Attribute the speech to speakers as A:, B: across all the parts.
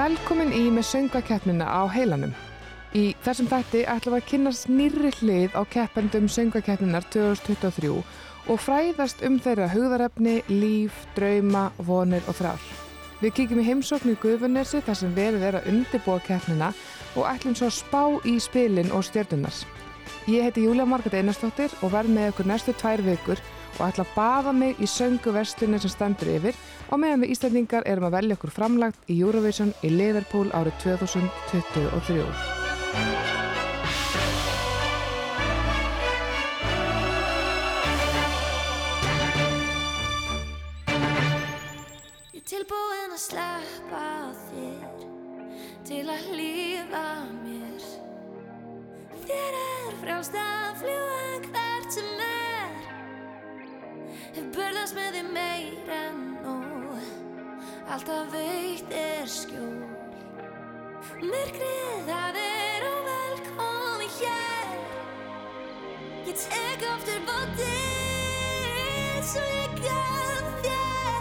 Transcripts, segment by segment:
A: Velkomin í með söngakeppnina á heilanum. Í þessum þætti ætlum við að kynast nýrri hlið á keppendum söngakeppninar 2023 og fræðast um þeirra hugðarefni, líf, drauma, vonir og þrár. Við kíkjum í heimsóknu í Guðunnesi þar sem verið er að undirbúa keppnina og ætlum svo að spá í spilin og stjörnunars. Ég heiti Júlia Margret Einarstóttir og verð með ykkur næstu tvær vikur og ætla að baða mig í sönguverslunni sem stendur yfir og meðan við Íslandingar erum að velja okkur framlagt í Eurovision í Liverpool árið 2023.
B: Ég er tilbúin að sleppa þér til að hlýfa mér Þér er frjálst að fljúa hvert sem er Hef börðast með því meir en nóg Alltaf veitt er skjól. Myrkrið það er óvelkomi hér. Ég tek aftur bótið svo ég gaf þér.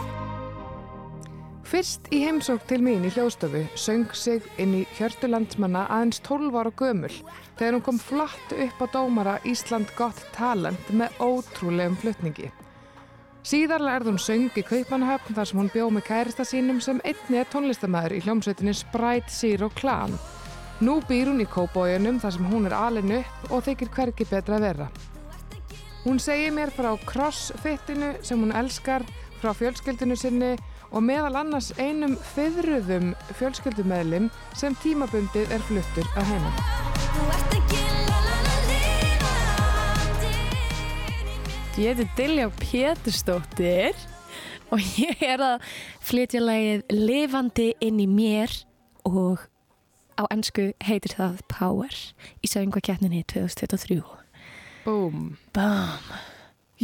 A: Fyrst í heimsók til mín í hljóðstofu söng sig inn í hjörtu landsmanna aðeins 12 ára gömul þegar hún kom flatt upp á dómara Ísland Got Talent með ótrúlegum flutningi. Síðar lærði hún söng í Kaupanahöfn þar sem hún bjó með kærista sínum sem einni er tónlistamæður í hljómsveitinni Sprite Zero Clan. Nú býr hún í Kóbójunum þar sem hún er alin upp og þykir hvergi betra að vera. Hún segir mér frá crossfitinu sem hún elskar, frá fjölskyldinu sinni og meðal annars einum fyrruðum fjölskyldumeðlim sem tímabundið er fluttur að heima.
C: Ég heiti Dilja Pétursdóttir og ég er að flytja lagið Lifandi inn í mér og á ennsku heitir það Power í söngvakeppninni 2023.
A: Búm.
C: Bam!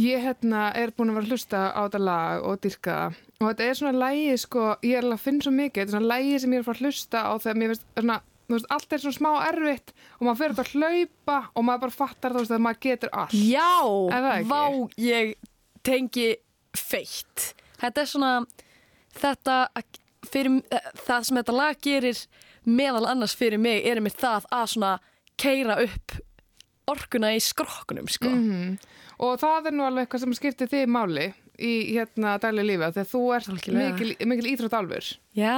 A: Ég hérna er búin að vera að hlusta á þetta lag og dyrka það. og þetta er svona lægi sko, ég er alveg að finna svo mikið, þetta er svona lægi sem ég er að fara að hlusta á þegar mér veist, svona, veist, allt er svona smá erfitt og maður fyrir að hlaupa og maður bara fattar veist að maður getur allt.
C: Já! Vá, ég tengi feitt. Þetta er svona, þetta, fyrir, það sem þetta lag gerir meðal annars fyrir mig er mér það að svona keira upp orkuna í skrokkunum, sko.
A: Mm Og það er nú alveg eitthvað sem skiptir þig máli í hérna daglega lífi að þú ert mikil, mikil íþrótt álfur
C: Já.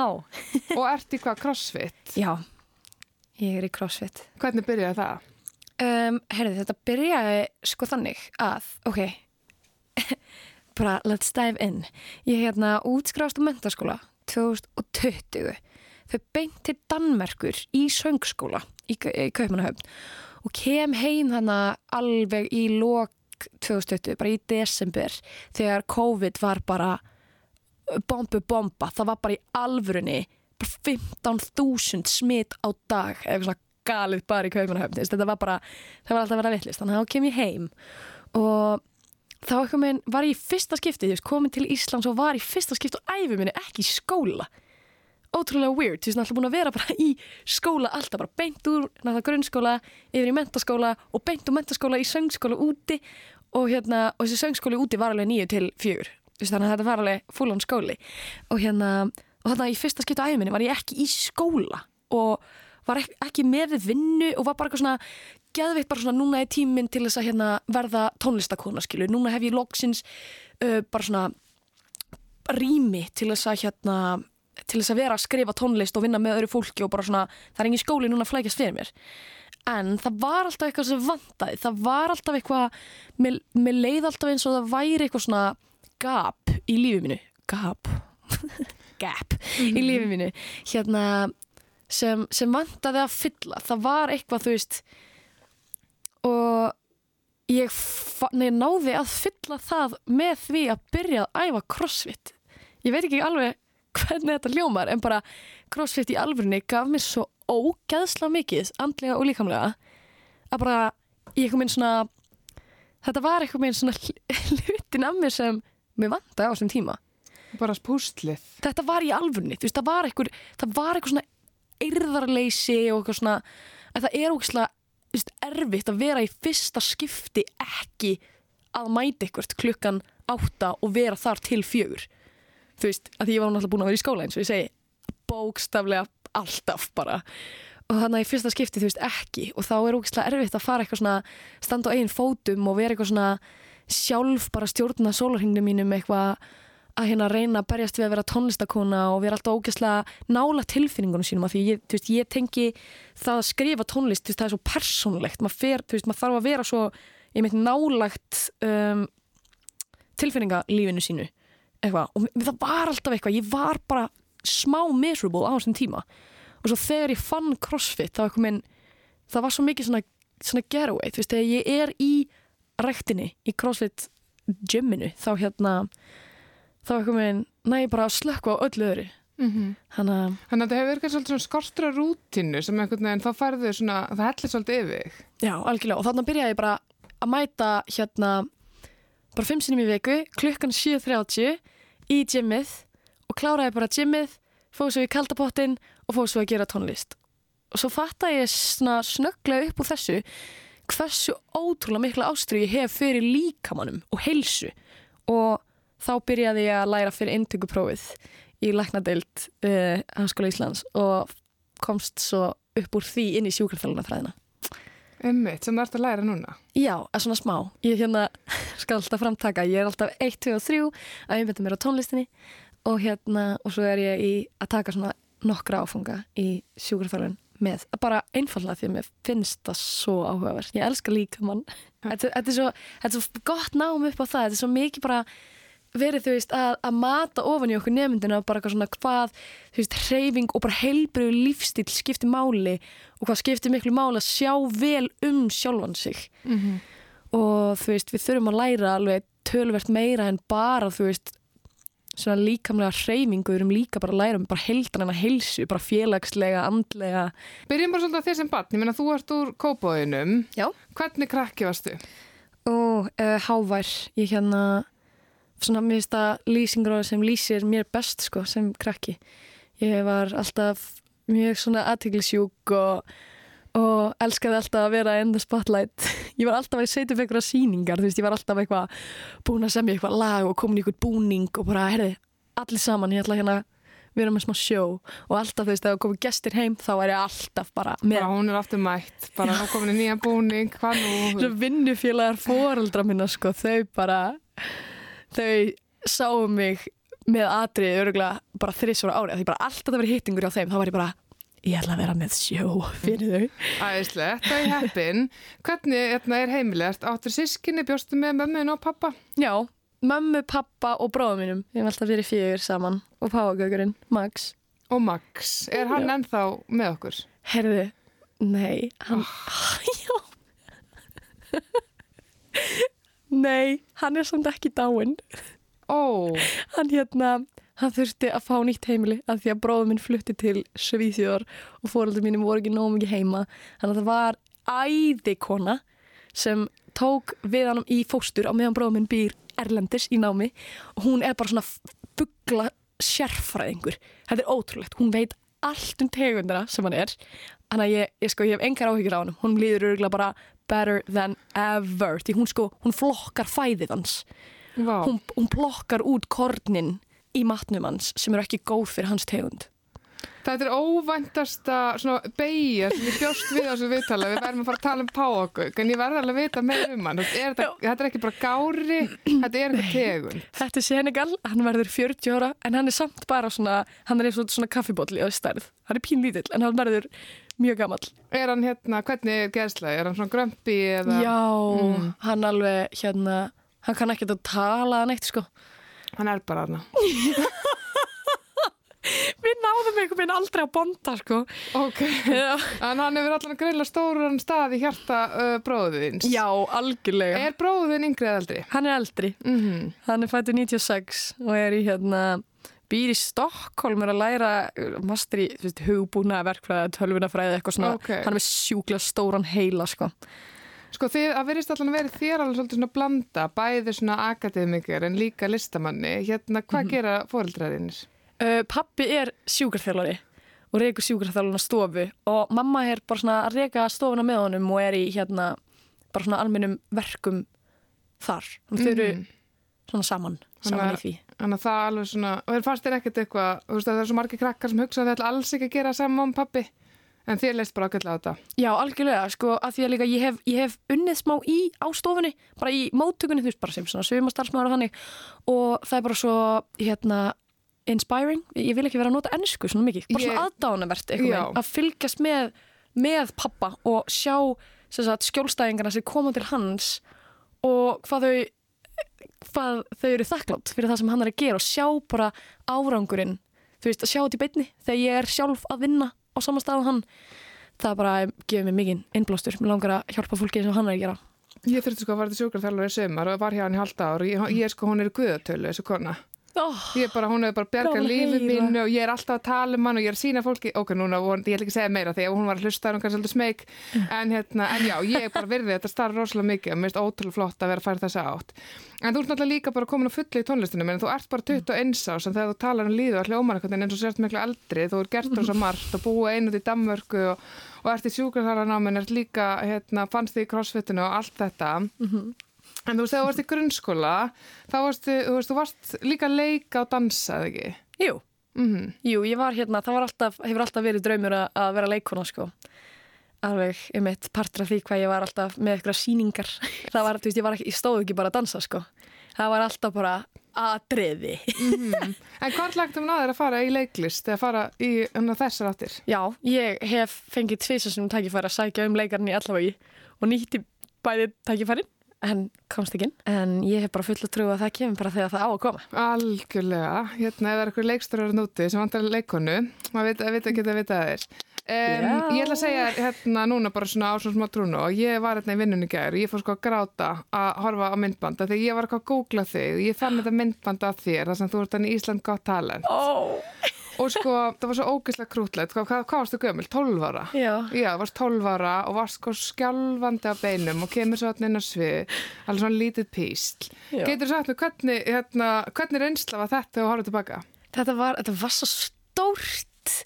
A: og ert í hvað crossfit.
C: Já, ég er í crossfit.
A: Hvernig byrjaði það?
C: Um, herðu, þetta byrjaði sko þannig að, ok, bara let's dive in. Ég hérna útskrást á mentaskóla 2020. Þau beint til Danmerkur í söngskóla í, í Kaupmannahöfn og kem heim þannig alveg í lok 2020, bara í desember þegar COVID var bara bombu bomba, það var bara í alvörunni 15.000 smitt á dag eitthvað svona galið bara í Kaupmannahöfn þetta var bara, það var alltaf að vera vittlist þannig að þá kem ég heim og þá með var ég í fyrsta skipti veist, komin til Íslands og var í fyrsta skipti á æfi minni, ekki í skóla. Ótrúlega weird, þú veist, alltaf búin að vera bara í skóla alltaf, bara beint úr grunnskóla, yfir í mentaskóla og beint úr mentaskóla í söngskóla úti og hérna, og þessi söngskóli úti var alveg nýju til fjögur, þannig að þetta var alveg fullan skóli. Og hérna og þannig að í fyrsta skipta æfinni var ég ekki í skóla og var ekki, ekki með vinnu og var bara eitthvað svona geðveitt bara svona núna er tíminn til þess að hérna verða tónlistakona skilu, núna hef ég loksins uh, bara svona rými til þess að hérna til þess að vera að skrifa tónlist og vinna með öðru fólki og bara svona, það er engin skóli núna að flækjast fyrir mér. En það var alltaf eitthvað sem vantaði, það var alltaf eitthvað mér, mér leið alltaf eins og það væri eitthvað svona gap í lífið mínu. Gap gap í lífið mínu. Hérna sem, sem vantaði að fylla. Það var eitthvað þú veist og ég nei, náði að fylla það með því að byrja að æfa crossfit. Ég veit ekki alveg hvernig þetta ljómar en bara crossfit í alvörunni gaf mér svo ógeðsla mikið andlega og líkamlega að bara ég eitthvað minn svona þetta var eitthvað minn svona hl- hlutin af mér sem mér vantaði á þessum tíma
A: Bara pústlið.
C: þetta var í alvörunni, þú veist, það var eitthvað það var eitthvað svona eirðarleysi og eitthvað svona, að það er veist, erfitt að vera í fyrsta skipti ekki að mæta eitthvað klukkan átta og vera þar til fjögur. Þú veist, að ég var náttúrulega búin að vera í skóla eins og ég segi bókstaflega alltaf bara. Og þannig að í fyrsta skipti, þú veist, ekki. Og þá er ógeðslega erfitt að fara eitthvað svona standa á eigin fótum og vera eitthvað svona sjálf bara stjórna sólarhingum mínum eitthvað að hérna reyna að berjast við að vera tónlistakona og vera alltaf ógeðslega nála tilfinningunum sínum af því ég, veist, ég tengi það að skrifa tónlist, veist, það er svo persónlegt maður þarf að vera svo meint nálagt um, tilfinningalífinu sínu. Eitthvað, og það var alltaf eitthvað. Ég var bara smá miserable á þessum tíma. Og svo þegar ég fann crossfit þá eitthvað minn það var svo mikið svona, svona getaway. Þú veist, þegar ég er í rektinni í crossfit gyminu þá hérna þá eitthvað minn, næ bara að slökka á öllu öðru
A: Mm
C: þannig að
A: Þannig að það hefur verið svolítið skortra rútinu sem einhvern veginn, þá færðu svona, það hellir svolítið yfir.
C: Já, algjörlega. Og þannig byrjaði ég bara að mæta hérna bara fimm sinni í viku, klukkan 7.30 í gymmið og kláraði bara gymmið, fóð svo í kaldapottin og fóð svo að gera tónlist. Og svo fattaði ég svona snögglega upp úr þessu hversu ótrúlega mikla ástrið ég hef fyrir líkamannum og heilsu og þá byrjaði ég að læra fyrir inntökuprófið í læknadeild uh, Hanskóla Íslands og komst svo upp úr því inn í sjúkarþjálunafræðina.
A: Einmitt, sem það ert að læra núna.
C: Já, að svona smá. Ég hérna skal alltaf framtaka, ég er alltaf 1, 2 og 3 að einbetta mér á tónlistinni og hérna, og svo er ég í að taka svona nokkra áfunga í sjúkarþjálun með, bara einfallega því að mér finnst það svo áhugavert. Ég elska líka mann. Þetta, þetta, er svo, þetta er svo gott nám upp á það, þetta er svo mikið bara verið þú veist að, að mata ofan í okkur nefndina bara eitthvað svona hvað þú veist hreyfing og bara heilbriðu lífstíl skiptir máli og hvað skiptir miklu máli að sjá vel um sjálfan sig
A: Mm
C: og þú veist við þurfum að læra alveg tölvert meira en bara þú veist svona líkamlega hreyfingu við erum líka bara að læra um bara heildan en að heilsu bara félagslega, andlega
A: Byrjum bara svolítið á þér sem barn, ég meina þú ert úr kópóðinum.
C: Já.
A: Hvernig krakki varstu?
C: og uh, hávær ég hérna svona mér finnst það lýsingur sem lýsir mér best sko sem krakki. Ég var alltaf mjög svona aðteglisjúk og, og elskaði alltaf að vera in the spotlight. Ég var alltaf að setja upp einhverja sýningar þú veist ég var alltaf eitthvað búin að semja eitthvað lag og komin í eitthvað búning og bara herði allir saman ég ætla hérna að vera með smá sjó. Og alltaf þú veist þegar komið gestir heim þá er ég alltaf bara með
A: Bara hún er aftur mætt, bara hún komin í nýjan búning, hvað nú?
C: Vinnufélagar foreldra minna sko, þau bara þau sáu mig með atriði öruglega bara þrissvara ári því bara alltaf það verið hittingur á þeim þá var ég bara, ég ætla að vera með sjó fyrir þau.
A: Æðislegt, það er heppin. Hvernig hérna, er heimilegt? Áttur sískinni, bjóstu með mömmun og pappa?
C: Já, mömmu, pappa og bróðum mínum ég hef alltaf verið fjögur saman og páagögurinn, Max
A: Og Max, er hann
C: Já.
A: ennþá með okkur?
C: Herðu, nei hann, já Nei, hann er samt ekki dáinn.
A: Ó,
C: hann hérna hann þurfti að fá nýtt heimili af því að bróður minn flutti til Svíþjóðar og fóröldur mínum voru ekki nóg mikið heima. Þannig að það var æðikona sem tók við hann í fóstur á meðan bróður minn býr Erlendis í námi. Hún er bara svona fuggla sérfræðingur. Þetta er ótrúlegt, hún veit allt um tegundina sem hann er. Þannig að ég, ég, sko, ég hef engar áhyggjur á hann hún líður örgulega bara better than ever því hún sko, hún flokkar fæðið hans
A: vá.
C: hún, hún plokkar út kornin í matnum hans sem eru ekki góð fyrir hans tegund.
A: Þetta er óvæntasta beigja sem ég bjóst við á þessu viðtala. Við verðum að fara að tala um páokuk, en ég verði alveg að vita meira um hann. Þetta er, þetta, þetta er ekki bara gári, þetta er eitthvað tegund.
C: Þetta er Senegal, hann verður 40 ára en hann er samt bara svona, hann er eins og svona kaffibótli á stærð. Hann er pínlítill en hann verður mjög gamall.
A: Er hann hérna, hvernig er geðslega? Er hann svona grömpi eða?
C: Já,
A: Mm.
C: hann alveg hérna, hann kann ekkert að tala neitt sko.
A: Hann er bara hana.
C: Við náðum einhvern veginn aldrei að bonda sko.
A: Ok, en hann hefur allan greila stóran stað í hjarta uh, bróðuðins.
C: Já algjörlega.
A: Er bróðuðin yngri eða eldri?
C: Hann er eldri.
A: Mm
C: Hann er fættur 96 og er í hérna býr í Stokkólm er að læra uh, master í veist, hugbúna verkfræði, tölvunafræði eitthvað svona,
A: Ok.
C: hann er með sjúklega stóran heila sko.
A: Sko þið, að verist allan að vera þér alveg svolítið svona blanda, bæði svona akademikir en líka listamanni. Hérna, hvað
C: Mhm.
A: gera fóreldræðinir?
C: uh, Pappi er sjúkarþjálfari og reykur sjúkarþjálfuna stofu og mamma er bara svona að reyka stofuna með honum og er í hérna bara svona almennum verkum þar, þannig þau eru
A: Mhm.
C: svona saman, saman
A: að-
C: í því
A: Þannig að það alveg svona, og þeir fannst þér ekkert eitthvað, þú veist að það er svo margir krakkar sem hugsa að þeir ætla alls ekki að gera saman og pappi, en þér leist bara ágætlega á þetta.
C: Já, algjörlega, sko, að því að líka ég hef, ég hef unnið smá í á stofunni, bara í móttökunni, þú veist, bara sem svona sumastarfsmaður og þannig. Og það er bara svo, hérna, inspiring, ég vil ekki vera að nota ennsku svona mikið, bara svona aðdánavert eitthvað, að fylgjast með, með pappa og sjá sem sagt, skjólstæðingarna sem koma til hans og hvað þau hvað þau eru þakklátt fyrir það sem hann er að gera og sjá bara árangurinn þú veist, að sjá þetta í beinni þegar ég er sjálf að vinna á sama stað og hann. Það bara gefur mér mikinn innblástur. Mér langar að hjálpa fólki sem hann er að gera.
A: Ég þurfti sko að fara til sjúkarþjálfur í sömur og var hjá hann í halda ár. Og ég, ég sko, hún er guðatölu, þessu kona.
C: Oh,
A: Ég er bara, hún hefur bara bjargað
C: að
A: lífið mínu og ég er alltaf að tala um hann og ég er að sína fólki, ok, núna, von, ég ætla ekki að segja meira því að hún var að hlusta, hún kannski svolítið smeg, en hérna, en já, ég er bara virðið þetta starf rosalega mikið og mér finnst ótrúlega flott að vera að færa þessa átt. En þú ert náttúrulega líka bara komin á fulli í tónlistinu, en þú ert bara 21 ás, en þegar þú talar um líðu og hljómar eitthvað eins og sért miklu eldri, þú er gert rosa margt og búið einut í Danmörku og, og ert í sjúkarþararnámin, ert líka, hérna, fannst því í crossfitinu og allt þetta. En þú veist, þegar þú varst í grunnskóla, þá varstu, þú veist, þú varst líka leika og dansa, eða ekki?
C: Jú,
A: Mm
C: jú, ég var hérna það var alltaf, hefur alltaf verið draumur að, vera leikona sko. Alveg um eitt partur af því hvað ég var alltaf með eitthvað síningar það var, þú veist, ég var ekki, ég stóð ekki bara að dansa sko. Það var alltaf bara atriði.
A: En hvort lagtum náður að fara í leiklist eða fara í um, þessar áttir?
C: Já, ég hef fengið tvisa sem tækifæri að sækja um leikarinn í allavegi og nýtti bæði tækifærin en komst ekki inn. En ég hef bara full að trú að það kemur bara þegar það á að koma.
A: Algjörlega, hérna er eitthvað leiksturur núti sem vantar leikonu, maður veit, veit ekki að vita það er. Um, ég ætla að segja hérna núna bara svona á svona smá trúnu og ég var hérna í vinnunni gær. Og ég fór sko að gráta að horfa á myndbanda þegar ég var eitthvað að googla þig. Og ég fann þetta myndbanda af þér þar sem þú ert hann í Ísland gott talent.
C: Ó,
A: og sko það var svo ógeðslega krútlegt, hvað, hvað, varstu gömul? 12 ára?
C: já.
A: Já, þú varst 12 ára og varst sko skjálfandi á beinum og kemur svo inn á svið, alveg svona lítið písl.
C: Já.
A: Getur sagt mér hvernig, hérna, hvernig reynsla var þetta og horfðu tilbaka?
C: Þetta var, þetta var svo stórt.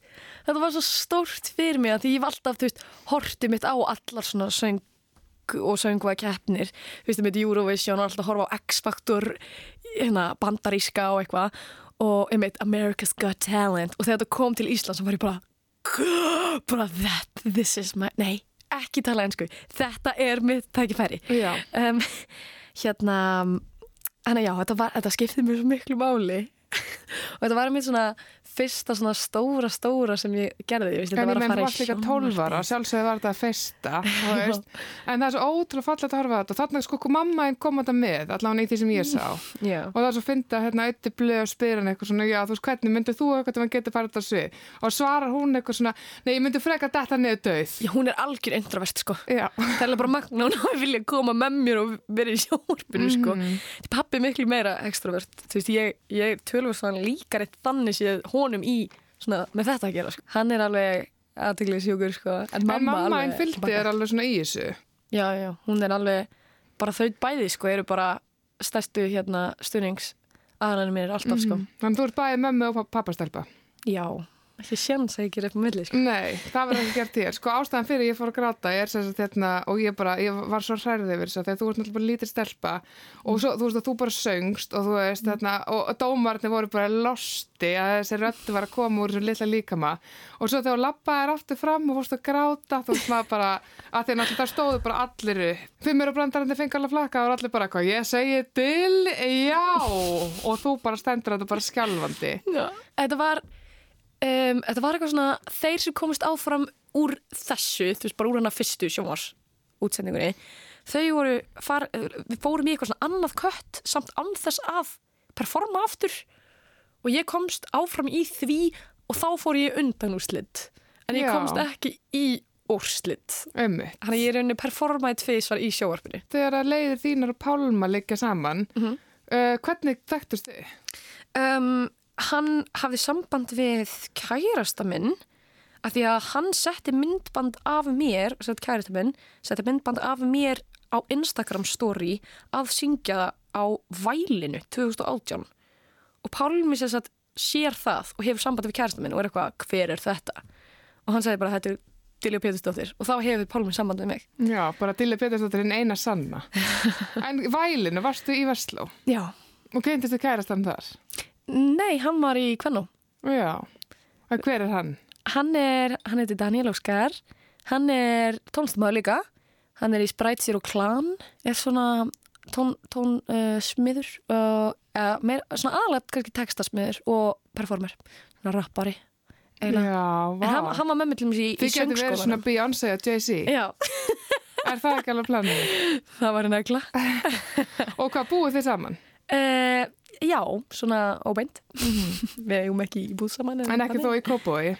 C: Þetta var svo stórt fyrir mig því ég var alltaf, þú veist, hortið mitt á allar svona söng og söngva keppnir. Þú veist, mitt Eurovision og alltaf horfa á X-Factor, hérna, bandaríska og eitthvað og einmitt America's Got Talent. Og þegar þetta kom til Ísland svo var ég bara bara that, this is my, nei, ekki tala ennsku þetta er mitt tækifæri. Um, hérna þannig já, þetta, var, þetta skipti mér svo miklu máli og þetta var mér svona fyrsta svona stóra stóra sem ég gerði, ég veist,
A: En
C: þetta
A: ég
C: var að
A: menn þú
C: fara
A: varst líka 12 ára, sjálfsögðu var þetta þú veist. En það er svo ótrúlega fallegt að horfa þetta. Þannig sko mamma einn kom þetta með, allavega í því sem ég sá.
C: já,
A: Og það er svo að hérna auðvitað blöð og spyr hann eitthvað svona, já þú veist hvernig myndir þú eitthvað að geta farið þetta svið? Og svarar hún eitthvað svona, nei ég myndi freka detta niður döð.
C: já, hún er algjör introvert sko það er bara magna hún að vilja koma með mér og vera í sjónvarpinu sko pappi er miklu meira extrovert þú veist, ég, ég svona líkar eitt þannig séð honum í svona með þetta að gera sko. hann er alveg aðteglið sjúkur sko en
A: En
C: mamma,
A: mamma
C: alveg
A: fylgdi er alveg svona í þessu.
C: já, já, hún er alveg bara þau bæði sko eru bara stærstu hérna stuðnings aðrann mér alltaf sko
A: Þannig þú ert bæðið mömmu og pappastelpa.
C: já, ekki sjans að ég ger upp milli sko
A: Nei, það verður ekki gert þér. Sko ástæðan fyrir ég fór að gráta er sem sagt hérna og ég bara, ég var svo hrærið yfir þess að þú ert náttúrulega bara lítið stelpa og svo, þú veist að þú bara söngst og þú veist hérna og dómarnir voru bara losti að þessi röddu var að koma úr þessu litla líkama og svo þegar lappaði aftur fram og fórst að gráta þú veist maður bara, að því náttúrulega það stóðu bara allir upp. Fimmur og brandarandi fengi alveg flakka og allir bara hvað, ég segi til, já og þú bara stendur þetta bara skjálfandi.
C: Já. Þetta var um, þetta var eitthvað svona þeir sem komist áfram úr þessu þú veist bara úr hana fyrstu sjónvars útsendingunni þau voru far, við fórum í eitthvað svona annað kött samt annþess að performa aftur og ég komst áfram í því og þá fór ég undan úrslit en ég
A: Já.
C: komst ekki í úrslit
A: Ömmu.
C: þannig að ég er rauninni performaði tveisvar í sjóvarpinu
A: þegar að leiðir þínar og Pálma liggja saman
C: Mhm.
A: uh, hvernig þekktust þið?
C: um, hann hafði samband við kærasta minn að því að hann setti myndband af mér, sett kærasta minn setti myndband af mér á Instagram story að syngja á vælinu 2018 og Pálmi sér satt sér það og hefur samband við kærasta minn og er eitthvað, hver er þetta? og hann segi bara, þetta er Dilja Pétursdóttir og þá hefur Pálmi samband við mig
A: Já, bara Dilli Petersdóttir hinn eina sanna en vælinu, varstu í Vestló?
C: Já,
A: Og kynntist þið kærastan þar?
C: Nei, hann var í Kvennó.
A: Já. En hver er hann?
C: Hann er, hann heitir Daniel Óskar, hann er tónlistamæður líka, hann er í Sprite Zero Clan, er svona tón, tón uh, uh, svona aðalega kannski textasmiður og performer, svona rappari. eiginlega.
A: Já, vá.
C: En hann, hann var með mig til mér í, í
A: Þið getur verið svona. Beyoncé og Jay-Z.
C: Já,
A: Er það ekki alveg planið?
C: það var negla.
A: Og hvað búið þið saman?
C: Uh, já, svona óbeint. Við eigum ekki í búð saman.
A: En ekki þó í Kópói?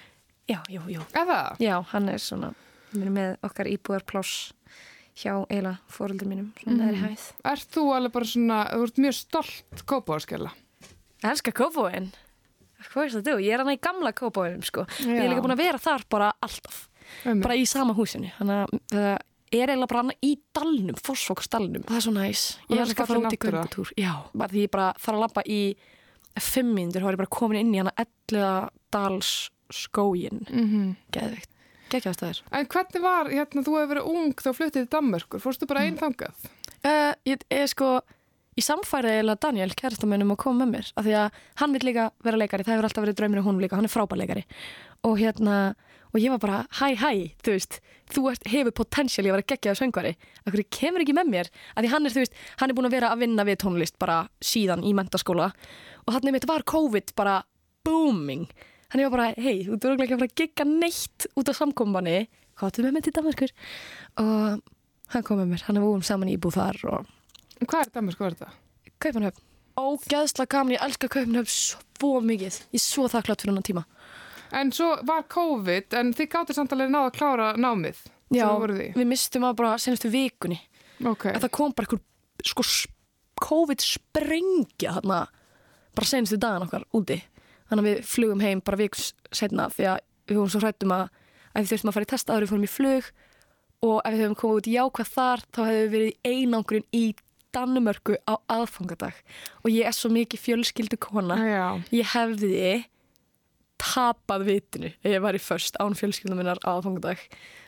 C: Já, jú, jú.
A: Er það?
C: Já, hann er svona, við erum með okkar íbúðarpláss hjá eila fóröldur mínum, svona
A: Mhm.
C: neðri hæð.
A: Ert þú alveg bara svona, þú ert mjög stolt Kópóaskjala?
C: Ég elska kópóin. Hvað er það þú? Ég er hann í gamla kópóinum, sko. Ég
A: Já.
C: er líka búin að vera þar bara alltaf,
A: Um,
C: bara í sama húsinu. Þannig að það er eiginlega bara hann í dalnum, fórsvóksdalnum. Það er svo næs. Ég
A: er
C: í
A: náttúra.
C: göngutúr. Já, bara því ég bara þarf að labba í fimm mínútur, þá er ég bara komin inn í hann að elliða dals skógin.
A: mm
C: Geðveikt. Gekkjast það er.
A: En hvernig var, hérna, þú hefur verið ung þá fluttið til Danmörkur, fórstu bara einn þangað?
C: Uh, ég er sko í samfærið eða Daniel, kæristamennum að koma með mér af því að hann vil líka vera leikari það hefur alltaf verið draumir og hún líka, hann er frábær leikari. Og hérna, og ég var bara hæ hæ, þú veist, þú ert, hefur potensial í að vera geggjaður söngvari, af hverju kemur ekki með mér, af því hann er, þú veist, hann er búin að vera að vinna við tónlist bara síðan í mentaskóla og hann einmitt var COVID bara booming, hann er bara hei, þú ert ekki að fara að gegga neitt út á samkombani, hvað
A: Hvað er Danmörk, hvað er þetta?
C: Kaupanöfn. Ógeðslega gaman, ég elska Kaupanöfn svo mikið. Ég er svo þakklátt fyrir hennan tíma.
A: En svo var COVID, en þið gáttu samt alveg náða að klára námið.
C: Já, við mistum að bara senastu vikunni.
A: Ok.
C: Að það kom bara einhver sko COVID-sprengja þarna bara senastu dagan okkar úti. Þannig að við flugum heim bara vikus setna því að við vorum svo hrættum að, að við þurftum að fara í testa áður við fórum í flug og ef við höfum komið út í jákvæð þar þá hefðum við verið í einangrun í Danmörku á aðfangadag og ég er svo mikið fjölskyldu kona
A: Já.
C: ég hefði tapað vitinu ef ég var í först án fjölskyldum minnar á aðfangadag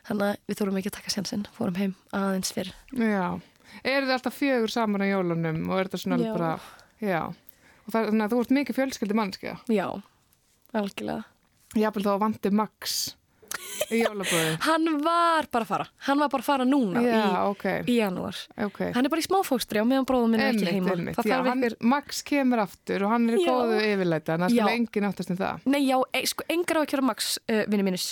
C: þannig að við þórum ekki að taka sjansinn fórum heim aðeins fyrr
A: Já. Eru þið alltaf fjögur saman á jólunum og er þetta svona
C: Já.
A: bara, já. Og það, þannig að þú ert mikið fjölskyldi mannskja.
C: já, algjörlega
A: Jáfnvel þá vandi jólaböðu.
C: hann var bara að fara, hann var bara að fara núna
A: Já,
C: í,
A: ok.
C: í janúar
A: Ok.
C: hann er bara í smáfóstri á meðan bróðum minn er ekki heima
A: Já,
C: ykkur
A: Max kemur aftur og hann er í góðu yfirleita, en það skulle engin áttast um það.
C: Nei, já, e, sko, engar á að kjöra Max, uh, vinni mínus.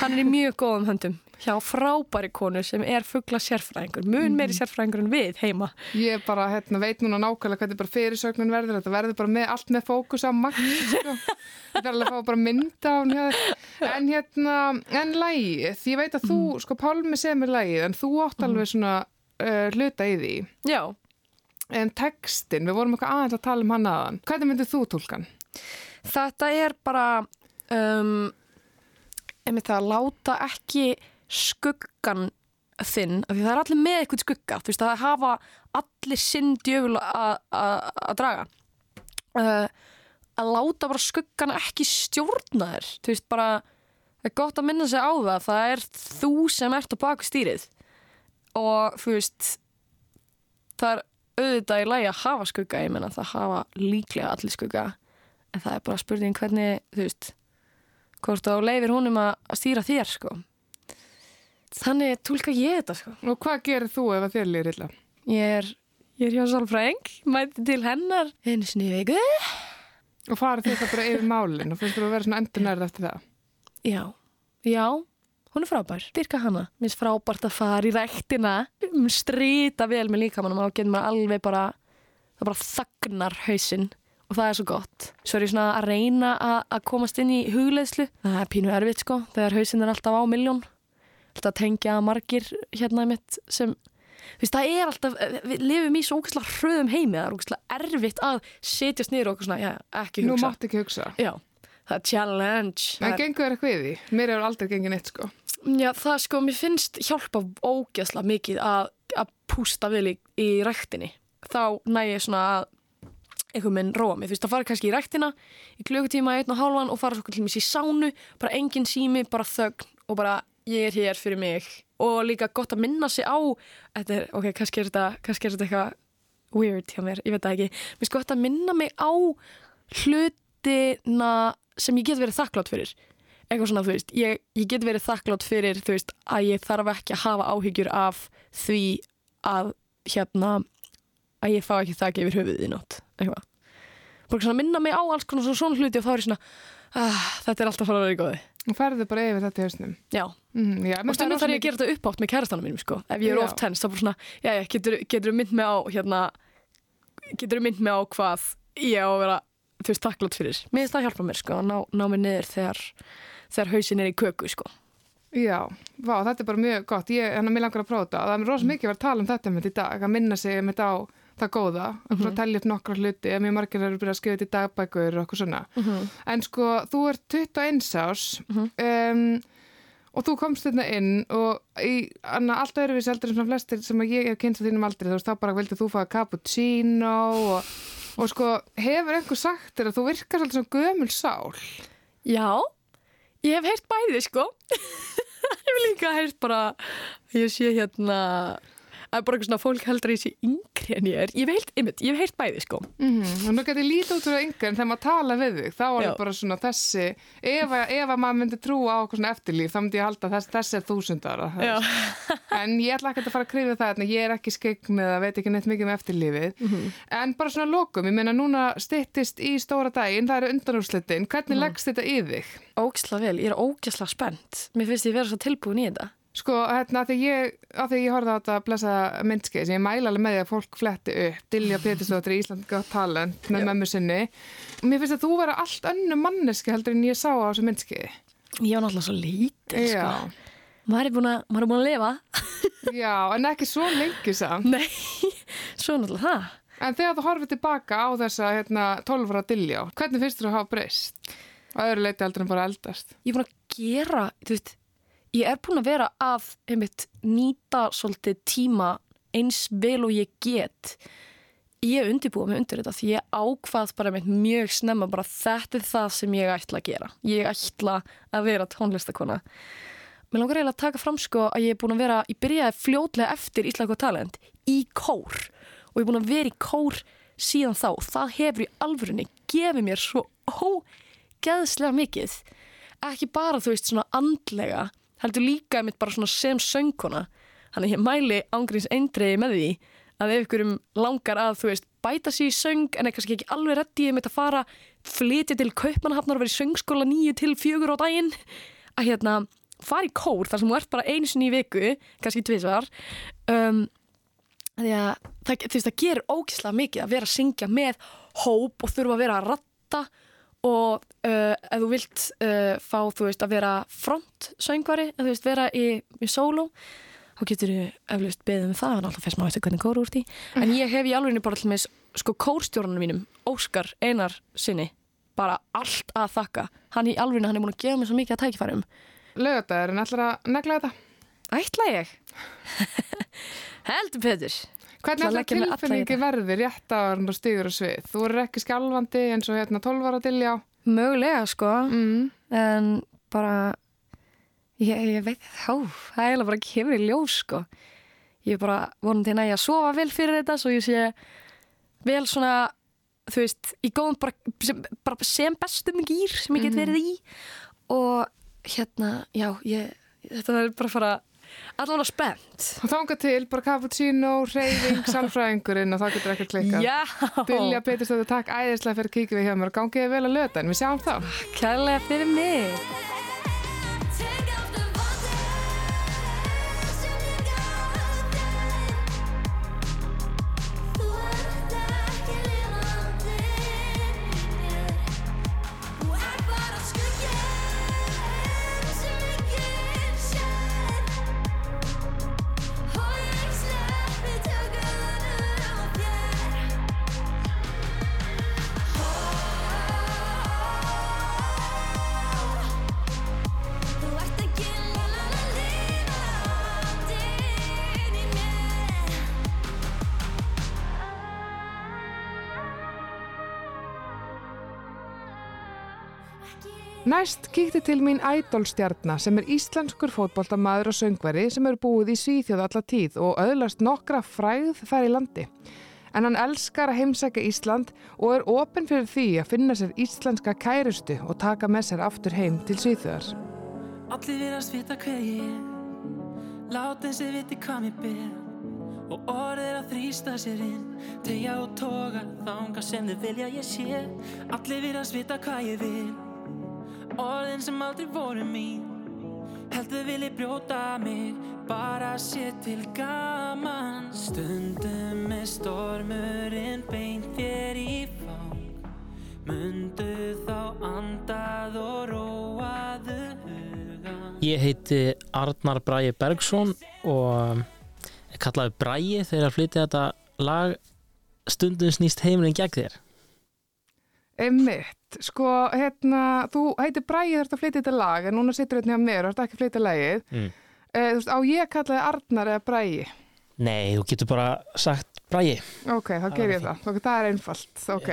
C: Hann er í mjög góðum höndum hjá frábæri konu sem er fuggla sérfræðingur, mun
A: Mhm.
C: meiri sérfræðingur en við heima.
A: Ég bara hérna, veit núna nákvæmlega hvernig bara fyrirsögnun verður. Þetta verður bara með, allt með fókus á Max. Sko. Þetta er alveg að fá bara mynda hjá þér. En hérna, en lægið, ég veit að þú,
C: Mm.
A: sko Pálmi semur lægið, en þú átt alveg svona uh, hluta í því.
C: Já,
A: En textin, við vorum eitthvað aðeins að tala um hann aðan. Hvernig myndir þú tólkan?
C: þetta er bara, um, einmitt að láta ekki skuggan þinn, af því það er allir með eitthvað skugga, þú veist, það hafa allir sinn djöful að draga. Uh, að láta bara skuggan ekki stjórna þér, þú veist, bara það er gott að minna sig á það, það er þú sem ert á baku stýrið og þú veist það er auðvitað í lagi að hafa skugga, ég menna það hafa líklega allir skugga en það er bara spurning hvernig, þú veist hvort þá leifir honum að að stýra þér, sko þannig tólka ég þetta, sko
A: Og hvað gerir þú ef að þér lýr illa?
C: ég er, ég er hjá Sálfræng mæti til hennar einu sinni í viku
A: Og farið það bara yfir málinn og finnst þú að vera svona endur nærð eftir það?
C: já, já hún er frábær, dyrka hana mér finnst frábært að fara í ræktina um strýta vel með líkamannum og getur maður alveg bara það bara þagnar hausinn og það er svo gott. Svo er ég svona að reyna að komast inn í hugleðslu. Það er pínu erfitt sko, þegar hausinn er alltaf á miljón. Alltaf tengja margir hérna mitt sem, þú veist, það er alltaf, við lifum í svo ógæslega hröðum heimi, það er ógæslega erfitt að setjast niður og okkur svona, já, ekki
A: Nú
C: hugsa.
A: mátt ekki hugsa.
C: Já, það er challenge.
A: En
C: Það
A: gengur þér eitthvað í því? Mér hefur aldrei gengið neitt sko.
C: já, það sko, mér finnst hjálpa ógæslega mikið að, að pústa vel í, í ræktinni. Þá næ ég svona að einhver minn róa mig. Þú veist, það fara kannski í ræktina í klukkutíma, einn og hálfan og fara svo til mér í sánu, bara engin sími, bara þögn og bara ég er hér fyrir mig. Og líka gott að minna sig á, þetta er, ok, kannski er þetta, kannski er þetta eitthvað weird hjá mér, ég veit það ekki. Mér sko þetta minna mig á hlutina sem ég get verið þakklátt fyrir. Eitthvað svona, þú veist, ég, ég get verið þakklátt fyrir, þú veist, að ég þarf ekki að hafa áhyggjur af því að hérna að ég fá ekki þakki yfir höfuðið í nótt eitthvað, bara svona minna mig á alls konar svona, svona hluti og þá er ég svona ah, þetta er alltaf að fara að vera í góði.
A: Og ferðu bara yfir þetta í hausnum.
C: Já,
A: mm, já,
C: og stundum þarf ég að gera þetta uppátt með kærastanum mínum sko, ef ég er oft hens þá bara svona, já, já, getur, getur mynd mig á hérna, getur mynd mig á hvað ég á að vera þú veist, takklátt fyrir, mér finnst það hjálpa mér sko, að ná, ná mér niður þegar þegar hausin er í köku sko.
A: Já, vá, þetta er bara mjög gott. Ég, þannig að mér langar að prófa þetta. Það er rosa mikið að vera að tala um þetta með í dag, að minna sig með á það góða, að mm telja upp nokkra hluti, að mjög margir eru byrjað að skrifa þetta í dagbækur og okkur svona. En sko, þú ert 21 árs um, og þú komst þetta inn og í anna, allt öðruvís eldur en svona flestir sem ég hef kynst á þínum aldrei, þú veist, þá bara vildið þú fá cappuccino og, og sko, hefur einhver sagt þér að þú virkar svolítið svona gömul sál?
C: Já, ég hef heyrt bæði sko Ég hef líka heyrt bara ég sé hérna að bara eitthvað svona fólk heldur að ég sé yngri en ég er. Ég hef heyrt, einmitt, ég hef heyrt bæði sko.
A: Mm Og nú getur lítið út úr það yngur en þegar maður tala við þig þá er það bara svona þessi ef, ef að maður myndi trúa á okkur svona eftirlíf þá myndi ég halda þess, þessi er þúsund ára
C: Já,
A: en ég ætla ekki að fara að krifja það ég er ekki skegg með að veit ekki neitt mikið um eftirlífið. En bara svona lokum, ég meina núna styttist í stóra daginn, það eru undanúrslitin. Hvernig leggst þetta í þig?
C: ógisla vel, ég er ógisla spennt. Mér finnst ég vera svo tilbúin í þetta
A: Sko, hérna, þegar ég, að því ég horfði á þetta blessa myndskeið sem ég mæla alveg með því að fólk fletti upp. Dilja Pétursdóttir í Ísland Got Talent með mömmu sinni. Og mér finnst að þú vera allt önnu manneski heldur en ég sá á þessu myndskeiði
C: Ég var náttúrulega svo lítil sko.
A: Já,
C: maður, er búin að, maður er búin að lifa.
A: Já, en ekki svo lengi samt.
C: Nei, svo náttúrulega það.
A: En þegar þú horfið tilbaka á þessa hérna, 12 ára Dilja, hvernig finnst þú að hafa breyst? Á öðru leiti heldur en bara eldast.
C: Ég er búin að gera, þú veist Ég er búin að vera að einmitt, nýta svolítið tíma eins vel og ég get. Ég undirbúa mig undir þetta því ég ákvað bara með mjög snemma bara þetta er það sem ég ætla að gera. Ég ætla að vera tónlistakona Mér langar eiginlega að taka fram sko að ég er búin að vera, ég byrjaði fljótlega eftir Íslandsgóð talent í kór. Og ég er búin að vera í kór síðan þá. Það hefur í alvörunni gefið mér svo ógeðslega mikið. Ekki bara þú veist svona andlega heldur líka mitt bara svona sem söngkona. Þannig að ég mæli ángríns eindreiði með því að ef ykkurum langar að þú veist bæta sér í söng en er kannski ekki alveg reddi ég mitt að fara flytja til Kaupmannahafnar og vera í söngskóla nýju til fjögur á daginn að hérna fara í kór þar sem þú ert bara einu sinni í viku kannski tvisvar um, það, veist, það gerir ógislega mikið að vera að syngja með hóp og þurfa að vera að ratta og uh, ef þú vilt uh, fá, þú veist, að vera frontsöngvari, að þú veist, vera í, í sóló, þá getur þú eflust beðið um það, en alltaf fyrst maður veistu hvernig kóru úr því, en ég hef í alveg bara með sko kórstjórnum mínum Óskar Einar sinni bara allt að þakka, hann í alveg hann er búin að gefa mér svo mikið að tækifærum.
A: Laugardagurinn, ætlar að negla þetta?
C: Ætla ég? Heldur Petur
A: Hvernig
C: að alla í
A: tilfinningi
C: þetta.
A: verði rétt áður og stígur og svið? Þú eru ekki skjálfandi eins og hérna 12 ára Dilja
C: mögulega sko
A: mm.
C: en bara ég, ég veit þá, það er bara kemur í ljós sko ég er bara vonandi nægja að sofa vel fyrir þetta svo ég sé vel svona þú veist, í góðum bara sem, bara sem bestum gýr sem ég get verið í og hérna, já, ég þetta er bara að fara allavega spennt
A: Og þánga til, bara cappuccino, reyfing, sálfræðingurinn og þá getur ekki klikkað.
C: Já,
A: Dilja Pétursdóttir, takk æðislega fyrir að kíkja við hjá mér og gangið vel að löta en við sjáum þá.
C: kærlega fyrir mig
A: Næst kíkti til mín ædolstjarnar sem er íslenskur fótboltamaður og söngveri sem er búið í Svíþjóð alla tíð og öðlast nokkra fræð þær í landi. En hann elskar að heimsækja Ísland og er opinn fyrir því að finna sér íslenska kærustu og taka með sér aftur heim til Svíþjóðar.
D: Allir viðast vita hver ég Lát eins ég viti hvað mér ber. Og orð er að þrýsta sér inn. Tegja og toga þanga sem þau vilja ég sé. Allir viðast vita hvað ég vil Orðin sem aldrei voru mín. Heldur vilji brjóta mig Bara sé til gaman. Stundum er stormurinn beint þér í fang. Mundu þá andað og róaðu hugan
E: Ég heiti Arnar Bræi Bergsson og er kallaði Bræi þegar að flytja þetta lag. Stundum snýst heimurinn gegn þér.
A: Einmitt, sko, hérna, þú heitir Bræði þarfst að flytja þetta lag en núna situr hérna mér þarfst ekki að flytja lagið.
E: Mm.
A: Eh, þú veist, á ég kallaði Arnar eða Bræði.
E: Nei, þú getur bara sagt Bræi.
A: Ok, þá ger
E: er
A: ég það. Það er einfalt, ok.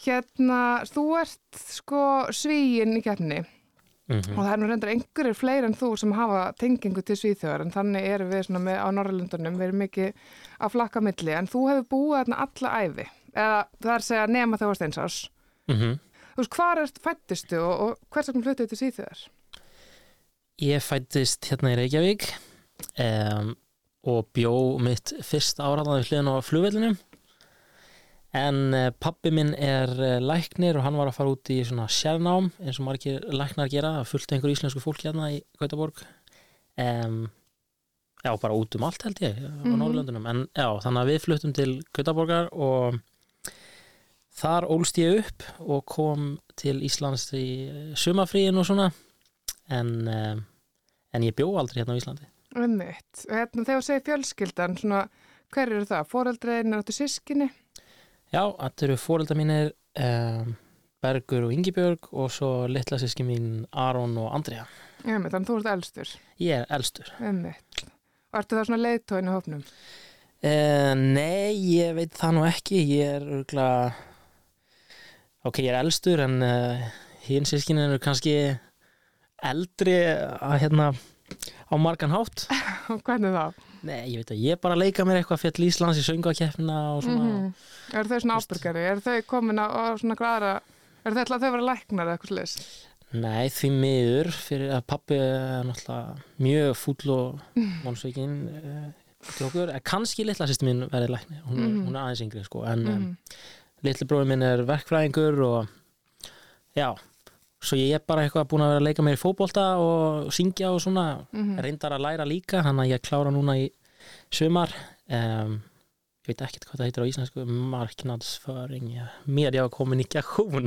A: Hérna, þú ert sko svíinn í keppni
E: Mm
A: og það er nú reyndar einhverjir fleiri en þú sem hafa tengingu til Svíþjóðar en þannig erum við með á Norrlundunum, við erum mikið að flakka milli en þú hefur búið alla æfi eða það er að segja nema þegar þú varst einsás.
E: -hmm.
A: Þú veist, hvar er fættistu og, og hvers vegna fluttið til Svíþjóðar?
E: Ég fættist hérna í Reykjavík um, og bjó mitt fyrst áraðan við hliðin á flugvellinum en uh, pappi minn er uh, læknir og hann var að fara út í svona sérnám eins og margir læknar gera fullt einhver íslensku fólki hérna í Gautaborg um, já bara út um allt held ég á
A: Mhm.
E: Norrlöndunum en já þannig að við fluttum til Gautaborgar og þar ólst ég upp og kom til Íslands í sumafríin og svona en, um, en ég bjó aldrei hérna á Íslandi
A: Einmitt. Og hérna þegar þú segir fjölskyldan, svona, hver eru það? Fóreldrein, er þetta sískinni?
E: Já, þetta eru fóreldar mínir um, Bergur og Ingibjörg og svo litla síski mín Aron og Andrea
A: Einmitt, þannig að þú ert elstur.
E: Ég er elstur
A: Einmitt. Og ertu það svona leiðtóin í hófnum?
E: uh, Nei, ég veit það nú ekki Ég er örgulega Ok, ég er elstur en uh, hinn sískinin eru kannski eldri að hérna á margan hátt
A: hvernig þá?
E: Nei, ég veit að ég er bara leika mér eitthvað fjall Íslands í söngakeppnina og svona
A: Mm Er þau svona ábyrgari? Er þau komin á, svona græðara? Er þau ætla að þau vera læknar eða eitthvað slis?
E: Nei, því miður fyrir að pappi er náttúrulega mjög fúll og mónsveikin uh, til okkur, kannski litla sýstu mín verið lækni, hún,
A: Mhm.
E: hún er aðeins yngri sko, en mm.
A: Mm
E: litli bróði minn er verkfræðingur og já, svo ég er bara eitthvað búin að vera að leika mér í fótbolta og syngja og svona,
A: -hmm.
E: reyndar að læra líka þannig að ég klára núna í sumar um, ég veit ekkert hvað það heitir á íslensku marknadsföring, ja, media og kommunikation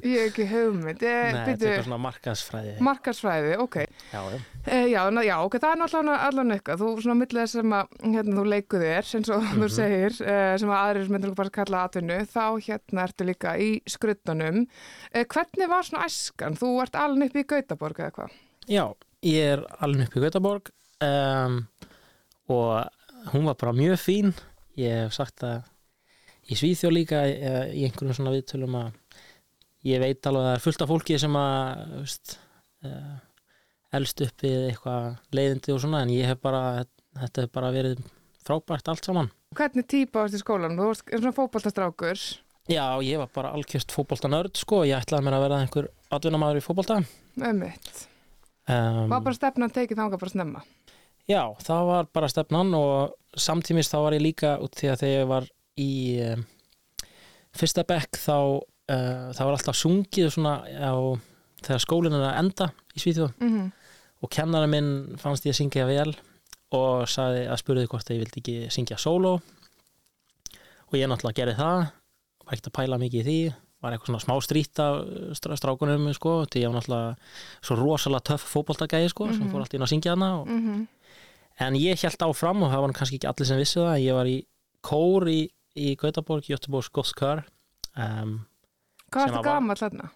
A: Ég hef ekki hugmynd. Ég,
E: Nei, þetta er
A: byrju,
E: svona markaðsfræði
A: Markarsfræði, ok.
E: já, já.
A: E, já, na, já, ok, það er náttúrulega allan eitthvað. Þú svona millið sem að hérna, þú leiku þér, eins og þú
E: Mhm.
A: segir, e, sem að aðrir myndir bara kalla atvinnu, þá hérna ertu líka í skruttunum. E, hvernig var svona æskan? Þú ert alveg upp í Gautaborg eða hvað?
E: Já, ég er alveg upp í Gautaborg um, og hún var bara mjög fín ég hef sagt að í Svíþjó líka eh, í einhverjum svona viðtölum að ég veit alveg að það er fullt af fólki sem að veist, uh, elst upp við eitthvað leiðindi og svona en ég hef bara, þetta hef bara verið frábært allt saman
A: Hvernig típa varst í skólanum? Þú varst svona fótballtastrákur.
E: Já, ég var bara algjörst fótboltanörd sko, ég ætlaði mér að verða einhver atvinnamaður í fótbolta
A: Ömmitt.
E: um,
A: Var bara stefnan tekið þangað bara snemma?
E: Já, það var bara stefnan og samtímis þá var ég líka út því að þegar ég var í um, fyrsta bekk þá uh, það var alltaf sungið svona á, þegar skólinn er að enda í Svíþjóð
A: Mm
E: og kennara minn fannst ég að syngja vel og sagði að spurði hvort ég vildi ekki syngja sóló og ég náttúrulega gerði það var ekkert að pæla mikið í því var eitthvað svona smá strýtt af strá- strákunum sko, því ég var náttúrulega svo rosalega töff fótboltagæði sko, sem
A: Mhm.
E: fór alltaf inn að syngja hana og
A: -hmm.
E: En ég held áfram og það var kannski ekki allir sem vissu það. Ég var í kór í, í Gautaborg, Göteborgs Gottkör. Um,
A: Hvað
E: var-
A: gammal þarna?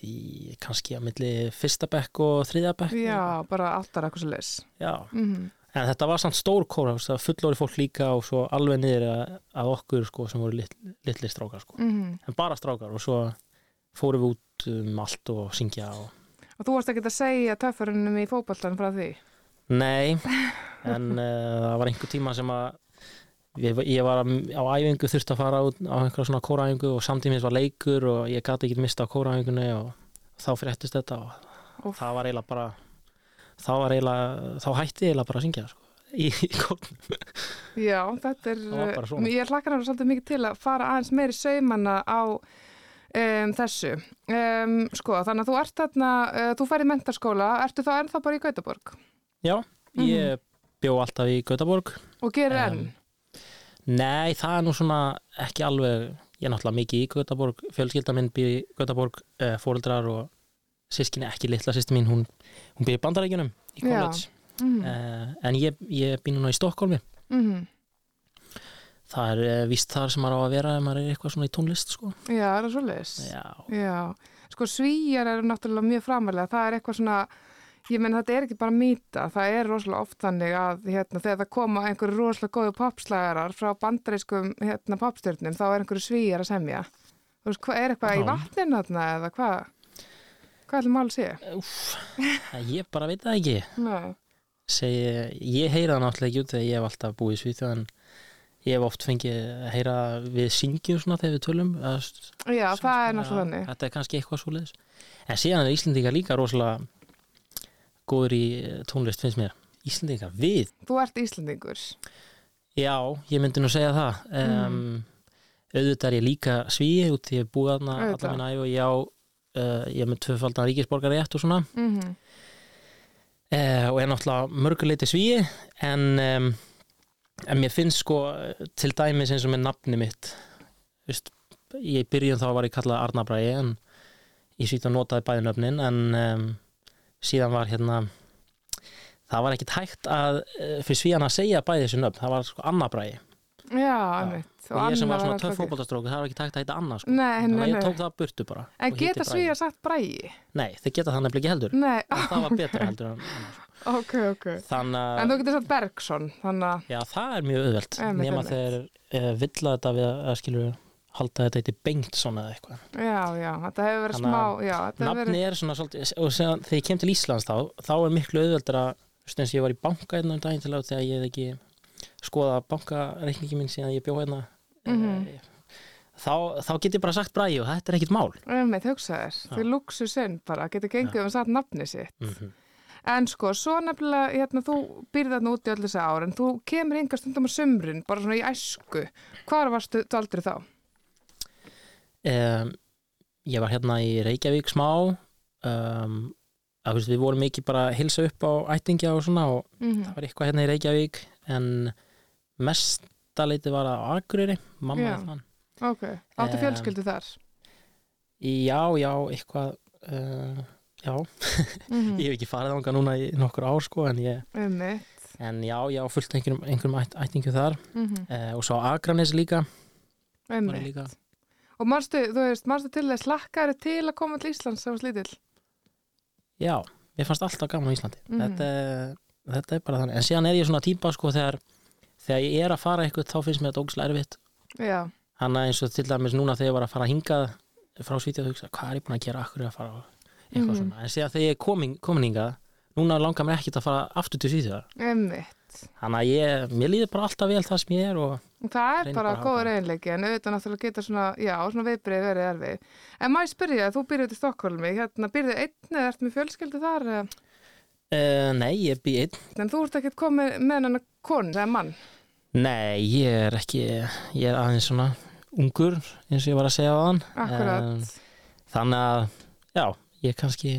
E: í, kannski að milli fyrsta bekk og þriðja bekk.
A: Já, bara áttar eitthvað svo leis.
E: Já.
A: Mm
E: En þetta var samt stór kór, fullóri fólk líka og svo alveg niður að, okkur sko, sem voru lit, litli strákar. Sko.
A: -hmm.
E: En bara strákar og svo fórum við út um allt og syngja og...
A: Og þú varst ekki að segja töffurinnum í fótballtan frá því?
E: Nei, en uh, það var einhver tíma sem að ég, ég var á æfingu þurfti að fara út á einhverja svona kóraæfingu og samtímis var leikur og ég gati ekki mista á kóraæfingunni og þá fréttist þetta og
A: Úff.
E: það var eiginlega bara þá var eiginlega, þá hætti ég eiginlega bara að syngja sko, í, í kórnum
A: Já, þetta er, ég hlakkar hann svolítið mikið til að fara aðeins meiri saumanna á um, þessu. Um, sko, þannig að þú ert þarna, uh, þú færið mentarskóla, ertu þá ennþá bara í Gautaborg
E: Já, ég bjó alltaf í Gautaborg
A: og gerir enn?
E: Nei, það er nú svona ekki alveg, ég er náttúrulega mikið í Gautaborg, fjölskylda minn býr í Gautaborg, uh, fóreldrar og sískinni, ekki litla sýsti mín, hún, hún býr í bandarækjunum í college,
A: Mm
E: uh, en ég, ég býr núna í Stokkólmi,
A: -hmm.
E: það er uh, víst þar sem maður á að vera ef maður er eitthvað svona í tónlist, sko.
A: Já, er það svoleiðis?
E: Já,
A: Já, sko svíjar eru náttúrulega mjög framalega, það er eitthvað svona, ég menn þetta er ekki bara mýta, það er rosalega oft þannig að hérna, þegar það koma einhverju rosalega góðu popslægarar frá bandarískum hérna, popstjörnum, þá er einhverju svíjar að semja. Þú veist, er eitthvað í
E: Já.
A: vatninu þarna eða hvað? Hvað ætlum að sé?
E: úff, ég bara veit það ekki. Segi, ég heyra það náttúrulega ekki út þegar ég hef alltaf búið í Svíþjóð en ég hef oft fengið að heyra við syngjum svona þegar við tölum að,
A: Já, það er náttúrulega þannig.
E: Þetta er kannski eitthvað svo leiðis En síðan er Íslendingar líka rosalega góður í eh, tónlist finnst mér Íslendingar, við
A: Þú ert Íslandingur.
E: Já, ég myndi nú segja það um, Auðvitað er ég líka svíi út ég er búið
A: Auðvitað.
E: allar minna æfi og ég á uh, ég er með tvöfaldan ríkisborgar rétt og svona
A: Mm -hmm.
E: uh, og er náttúrulega mörguleiti svíi en um, en mér finnst sko til dæmis eins og með nafni mitt Vist, ég byrjun þá var ég kallað Arnabræi en ég sýt að notaði bæði nöfnin en um, síðan var hérna það var ekkit hægt að uh, fyrir svíjan að segja bæði þessu nöfn það var sko Annabræi
A: Já, einmitt.
E: og ég sem var svona töff fótboltastróku það var ekki hægt að heita Anna sko.
A: Nei,
E: þannig
A: nei,
E: að ég tók það burtu bara
A: En geta svíjar sagt bræi?
E: Nei, þeir geta það nefnilega ekki heldur
A: Nei,
E: og það var betra heldur en Anna sko.
A: ok, ok.
E: þannig
A: En
E: að
A: þú getur sagt Bergson, þannig að,
E: já, það er mjög auðvelt nema þeir uh, villa þetta við að, að skilur halda þetta eitthvað bengt svona eða eitthvað
A: já, já, þetta hefur verið
E: Þannig
A: smá, já,
E: nafni
A: verið,
E: er svona svolítið og séðan, þegar ég kem til Íslands þá þá er miklu auðveldur að stundins ég var í banka einn um daginn til að þegar ég hef ekki skoða bankareikningi minn síðan ég bjó hérna
A: Mhm.
E: eh, þá, þá get ég bara sagt bræði og þetta er ekkit mál
A: einmitt, hugsaðir, því luxusinn bara, getur gengið um satt nafni sitt.
E: mm
A: En sko, svo nefnilega, hérna, þú býrð þarna út í öll þessi ár, en þú kemur yngar stundum á sumrin, bara svona í æsku. Hvar varstu aldrei þá?
E: Um, ég var hérna í Reykjavík smá um, að, veist, við vorum ekki bara að hilsa upp á ættingja og svona og
A: Mm
E: það var eitthvað hérna í Reykjavík en mesta leiti var að Akureyri, mamma
A: Já.
E: þann
A: Ok, áttu fjölskyldu þar?
E: já, já, eitthvað uh, já,
A: Mm
E: ég hef ekki farið ánga núna í nokkur ár sko en ég,
A: Einmitt.
E: en já, já, fullt einhverjum, einhverjum ætt, ættingju þar
A: Mm
E: uh, og svo Akranes líka,
A: Einmitt.
E: líka
A: Og marstu, þú veist, marstu til þess lakkaður til að koma til Íslands sem var slítill?
E: já, mér fannst alltaf gaman á Íslandi
A: Mhm.
E: þetta, þetta er bara þannig en síðan er ég svona típa sko þegar þegar ég er að fara eitthvað þá finnst mér þetta ógislega erfitt
A: Já,
E: hann eins og til dæmis núna þegar ég var að fara hingað frá Svítið og hugsa, hvað er ég búin að gera akkur er ég að fara eitthvað
A: Mhm.
E: svona en síðan þegar ég er komin, komin hingað núna langar mér ekkit að fara aftur til Svítið
A: einmitt.
E: Þannig að ég, mér líður bara alltaf vel það sem ég er og
A: Það er bara
E: að hafa-
A: eiginleiki en auðvitað náttúrulega geta svona, já, svona viðbrið verið erfið. En maður spyrja, þú byrjuð til Stokkólmi, hérna byrjuð einn eða ert með fjölskyldu þar?
E: uh, nei, ég bý einn
A: En þú ert ekkert komið með hennar konu, eða mann?
E: nei, ég er ekki ég er aðeins svona ungur eins og ég var að segja á hann
A: Akkurat.
E: þannig að, já, ég kannski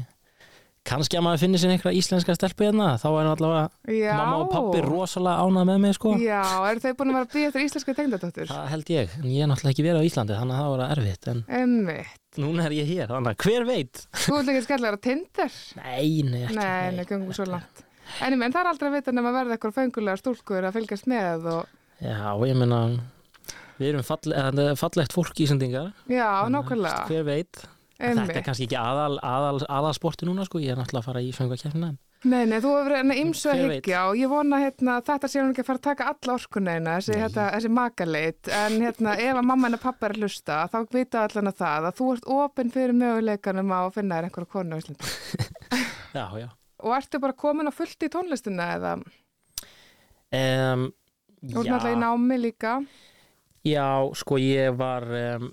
E: kannski að maður finnir sér einhverja íslenska stelpu hérna, þá er allavega
A: já.
E: mamma og pappi rosalega ánað með mig sko
A: Já, eru þau búin að vera að býja eftir íslenska tengdadóttur?
E: Það held ég, en ég er náttúrulega ekki verið á Íslandi þannig að það var erfitt, en
A: Einmitt.
E: núna er ég hér þannig að hver veit
A: Þú ert ekki skallar á Tinder?
E: Nei, nei, ekki
A: Nei, nei, gengum svo langt. En ég menn, það er aldrei að vita nema verða eitthvað fengulega stúlkur að fylgjast með og...
E: Já, ég meina við erum falle, eða, fallegt fólk ísendingar
A: Já, nákvæmlega.
E: hver veit En Þetta er kannski ekki aðal, aðal, aðalsporti núna sko, ég er náttúrulega að fara í söngvakefnina
A: Nei, nei, þú hefur verið enna ymsu að hyggja og ég vona hérna, þetta sé hún ekki að fara að taka alla orkunneina, þessi,
E: Nei.
A: hérna, þessi makaleit, en hérna, ef að mamma en að pappa er að hlusta, þá vita allan að það að þú ert opinn fyrir möguleikanum að finna þér einhverja konu á Íslandi.
E: Já, já
A: Og ertu bara komin á fullt í tónlistina eða?
E: um,
A: Þú ert náttúrulega í námi líka.
E: Já, sko ég var um,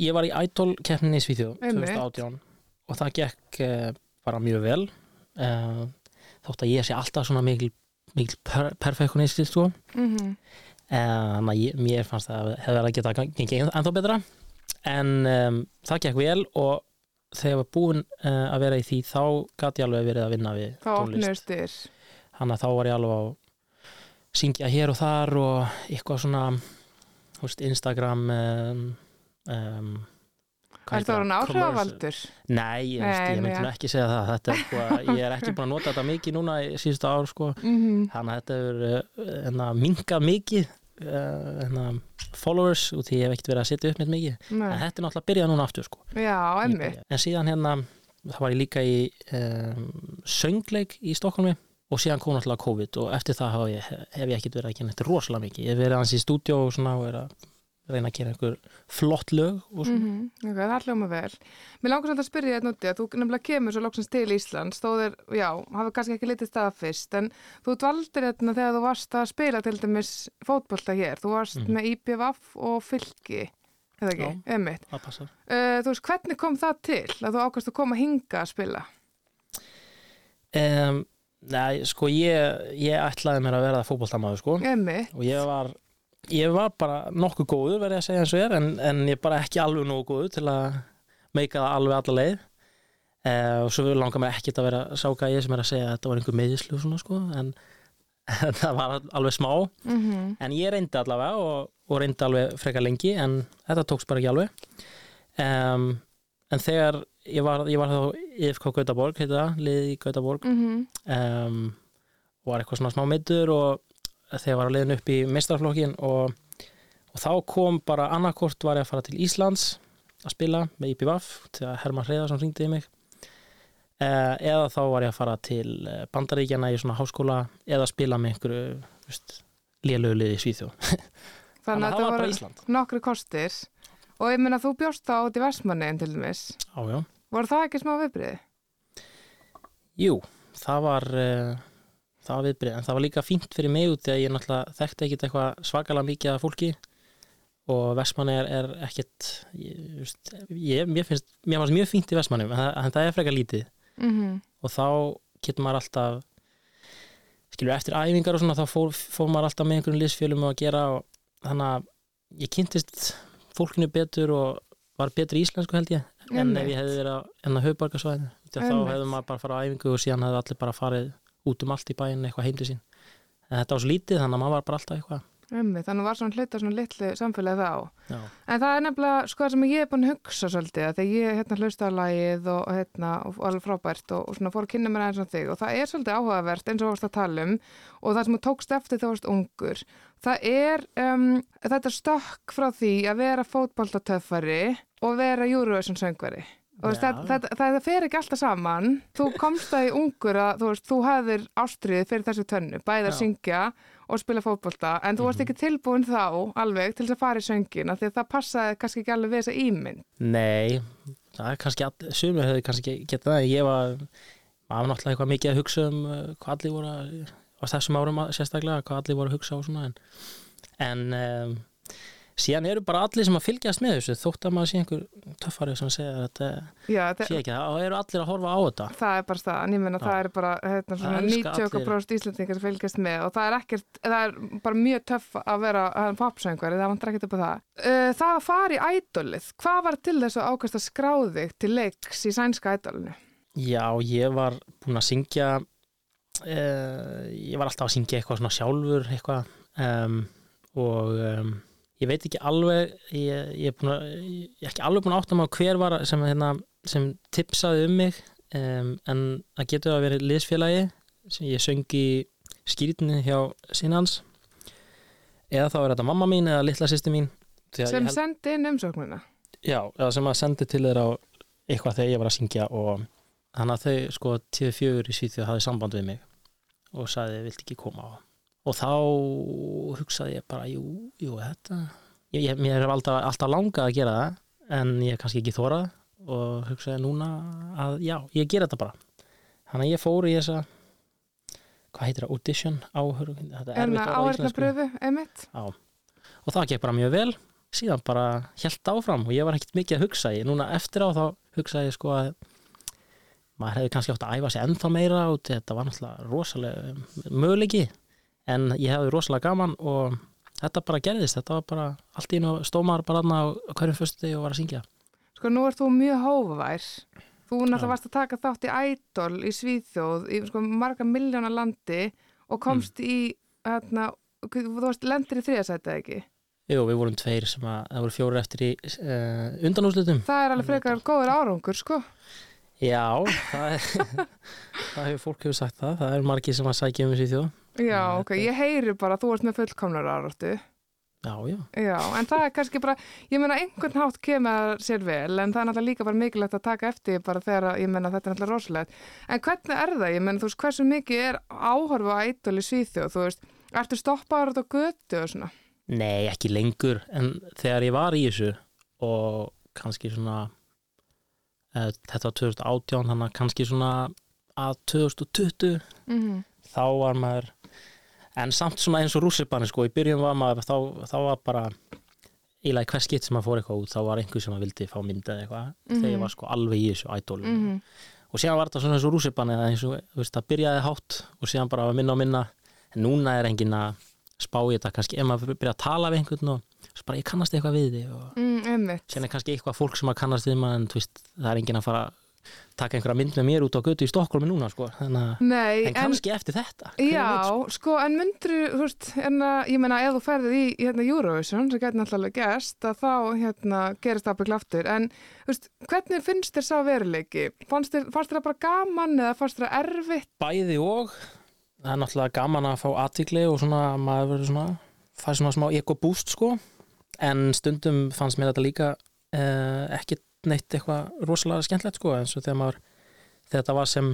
E: ég var í Idol keppninni í Svíþjóð
A: Einmitt.
E: 2018 og það gekk uh, bara mjög vel uh, þótt að ég sé alltaf svona mikil, mikil per perfektionisti sko.
A: Mm
E: Eh, þannig að ég, mér fannst það hefði verið að geta gengið ennþá betra en um, það gekk vel og þegar ég var búinn uh, að vera í því þá gat ég alveg verið að vinna við
A: Þá þér.
E: þannig að þá var ég alveg að syngja hér og þar og eitthvað svona veist, Instagram um, um, hvað
A: Er það orðin áhrifavaldur?
E: Nei, ég,
A: Nei,
E: ég myndi
A: nei.
E: nú ekki segja það þetta er, sko, ég er ekki búin að nota þetta mikið núna í síðustu ár sko.
A: Mm
E: þannig að þetta hefur uh, minkað mikið uh, hérna, followers út því ég hef ekkert verið að setja upp með mikið en þetta er náttúrulega að byrja núna aftur sko.
A: Já,
E: en síðan hérna þá var ég líka í um, söngleik í Stokkólmi og síðan kom náttúrulega COVID og eftir það hef ég, hef ég ekkert verið að gera þetta rosalega mikið ég hef verið aðeins í stúdíó og svona og er að reyna að gera einhver flott lög og svona
A: Mm Ok, það er hljóma vel. Mér langar samt að spyrja þetta núti að þú nefnilega kemur svo loksins til Íslands, þó þeir, já, hafa kannski ekki litið stað fyrst, en þú dvaldir þetta þegar þú varst að spila til dæmis fótbolta hér. Þú varst
E: Mhm.
A: með IPVF og fylki, eða ekki,
E: passar
A: Uh, þú veist, hvernig kom það til að þú ákast að koma hinga að spila?
E: um, Nei, sko ég, ég ætlaði mér að vera fótboltamaður sko og ég var ég var bara nokkuð góður verið að segja eins og er en, en ég bara ekki alveg nógu góður til að meika það alveg alla leið. Eh, og svo langar mér ekkert að vera sáka ég sem er að segja að þetta var einhver meðislu sko en, en það var alveg smá.
A: Mm
E: en ég reyndi allavega og, og reyndi alveg frekar lengi en þetta tókst bara ekki alveg. Um, en þegar ég var, ég var þá IFK Gautaborg heita það, liðið í Gautaborg.
A: Mm
E: um, var eitthvað svona smá meittur og þegar ég var að leiðin upp í meistarflokkin og, og þá kom bara annarkort var ég að fara til Íslands að spila með IPVAF til að Herman Hreiðarsson ringdi í mig uh, eða þá var ég að fara til eh, Bandaríkjana í svona háskóla eða spila með einhverju lélögu liði í Svíþjó
A: þannig að
E: að það var bara Ísland
A: nokkri kostir og ég meina þú bjóst þá út í Vestmanniðin til dæmis.
E: Já, já.
A: Voru það ekki smá viðbriði?
E: Jú, það var uh, það var viðbrið, en það var líka fínt fyrir mig út því að ég náttúrulega þekkti ekkit eitthvað svakalega mikið af fólki. Og Vestmanni er, er ekkit ég, ég, mér finnst mér fannst mjög fínt í Vestmanni en það, en það er frekar lítið.
A: Mm
E: og þá getur maður alltaf skilur eftir æfingar og svona þá fór, fór maður alltaf með einhverjum liðsfjölum að gera og þannig að ég kynntist fólkinu betur og var betur í íslensku held ég en ef ég hefði verið á enna höfubarkasvæðinu þá
A: Einmitt.
E: hefði maður bara farið á æfingu og síðan hefði allir bara farið út um allt í bæinn eitthvað heim til sín en þetta var svo lítið þannig að maður var bara alltaf eitthvað
A: Ummi, þannig var svona hluta svona litlu samfélagi þá.
E: Já,
A: En það er nefnilega, sko það sem ég er búin að hugsa svolítið, þegar ég hérna hlusta á lagið og, og hérna, og alveg frábært og, og svona fór að kynna mér aðeins á þig og það er svolítið áhugavert eins og þú varst að tala um og það sem þú tókst eftir þú varst ungur, það er um, þetta stökk frá því að vera fótboltatöffari og vera Eurovision söngveri. Og þetta, þetta, það, það fer ekki alltaf saman. Þú komst það í ungur að þú, veist, þú hefðir ástriðið fyrir þessu tönnu, bæði að syngja og spila fótbolta, en þú varst
E: Mhm.
A: ekki tilbúin þá alveg til þess að fara í söngina því að það passaði kannski ekki alveg við þessa ímynd.
E: Nei, það er kannski all, sumir hefði kannski getað það ég var, var náttúrulega eitthvað mikið að hugsa um uh, hvað allir voru á þessum árum sérstaklega, hvað allir voru að hugsa og svona en, en um, síðan eru bara allir sem að fylgjast með þessu þótt að maður sé einhver töffari sem segja þetta
A: Já,
E: sé ekki það og eru allir að horfa á þetta
A: það er bara staðan, ég menna það er bara hérna, svona
E: Það elska
A: 90% íslendingar sem fylgjast með og það er ekkert, það er bara mjög töff að vera popsöngvari, það vantar ekkert upp á það. Uh, það að fara í ædolið, hvað var til þess að ákast að skráði til leiks í sænska ædolinu?
E: Já, ég var búinn að syngja uh, ég var alltaf að syngja eitthvað svona sjálfur eitthvað um, og um, ég veit ekki alveg ég, ég, er að, ég er ekki alveg búin að átta á hver var sem, hérna, sem tipsaði um mig um, en það getur að vera liðsfélagi sem ég söng í skýrtinni hjá sinans eða þá er þetta mamma mín eða litla sýsti mín ég
A: Sem
E: held-
A: sendi inn umsóknuna?
E: Já, sem að sendi til þeirra eitthvað þegar ég var að syngja og þannig að þau sko tíðu fjögur í Svíþjóð hafði samband við mig og sagði, vilt ekki koma á og þá hugsaði ég bara, jú, jú, þetta ég, ég, mér er alltaf, alltaf langað að gera það en ég er kannski ekki þórað og hugsaði núna að já, ég gera þetta bara. Þannig að ég fór í þessa hvað heitir það, audition áhör þetta er
A: En
E: erfitt á íslensku. Já. og það gekk bara mjög vel. Síðan bara helt áfram og ég var ekkert mikið að hugsa. Ég, núna eftir á þá hugsaði ég sko að maður hefði kannski átt að æfa sig ennþá meira og þetta var náttúrulega rosalega möguleiki en ég hefði rosalega gaman og þetta bara gerðist, þetta var bara allt í einu stómar bara aðna á hverjum fyrstu og var að syngja
A: Sko nú ert þú mjög hófavær. Þú náttúrulega varst að taka þátt í Idol í Svíþjóð í sko marga miljóna landi og komst
E: Mm.
A: í, hérna, þú varst lendir í þriðasætið ekki?
E: Jú, við vorum tveir sem að það voru fjórir eftir í uh, undanúslutum
A: Það er alveg frekar góður árangur, sko.
E: Já, það, það hefur fólk hefur sagt það, það er margir sem að sækja um þessi þjóð
A: Já, ok, ég heyri bara að þú ert með fullkomnar áráttu.
E: Já, já,
A: Já, en það er kannski bara, ég meina einhvern hátt kemur sér vel, en það er náttúrulega líka bara mikilvægt að taka eftir bara þegar, að- ég meina þetta er náttúrulega rosalegt. En hvernig er það? Ég meina, þú veist, hversu mikið er áhorfu á ædol í Svíþjóð, þú veist, ertu stoppaður á götu og svona?
E: Nei, ekki lengur en þegar ég var í þessu og kannski svona uh, þetta var 2018 þannig að kannski svona að 2020
A: Mm
E: þá var maður en samt svona eins og rússipanni sko í byrjun var maður þá, þá var bara ílega hvers skitt sem maður fór eitthvað út þá var einhver sem að vildi fá myndið eitthvað. Þegar ég var sko alveg í þessu ædólum
A: -hmm.
E: og síðan var þetta svona eins og rússipanni það byrjaði hátt og síðan bara var minna og minna. En núna er engin að spá í þetta. Kannski ef maður byrja að tala við einhvern og svo bara ég kannast eitthvað við þig. Og
A: mm,
E: síðan er kannski eitthvað fólk sem að kannast við maður en veist, það er engin að fara að taka einhverja mynd með mér út á götu í Stokkólmi núna sko. þannig að
A: Nei,
E: en kannski eftir þetta
A: Já,
E: veit, sko.
A: sko, en myndur, þú veist, hérna, ég meina, ef þú ferðið í, hérna, Eurovision, sem gæti náttúrulega gerst, að þá, hérna, gerist það byggla aftur, en, þú veist, hvernig finnst þér sá veruleiki? Fannst þér, það bara gaman eða fannst þér það erfitt?
E: bæði og það er náttúrulega gaman að fá aðtikli og svona maður verður svona fær svona smá eko-boost sko en stundum fannst mér þetta líka uh, ekki neitt eitthvað rosalega skemmtilegt sko eins og þegar maður þetta var sem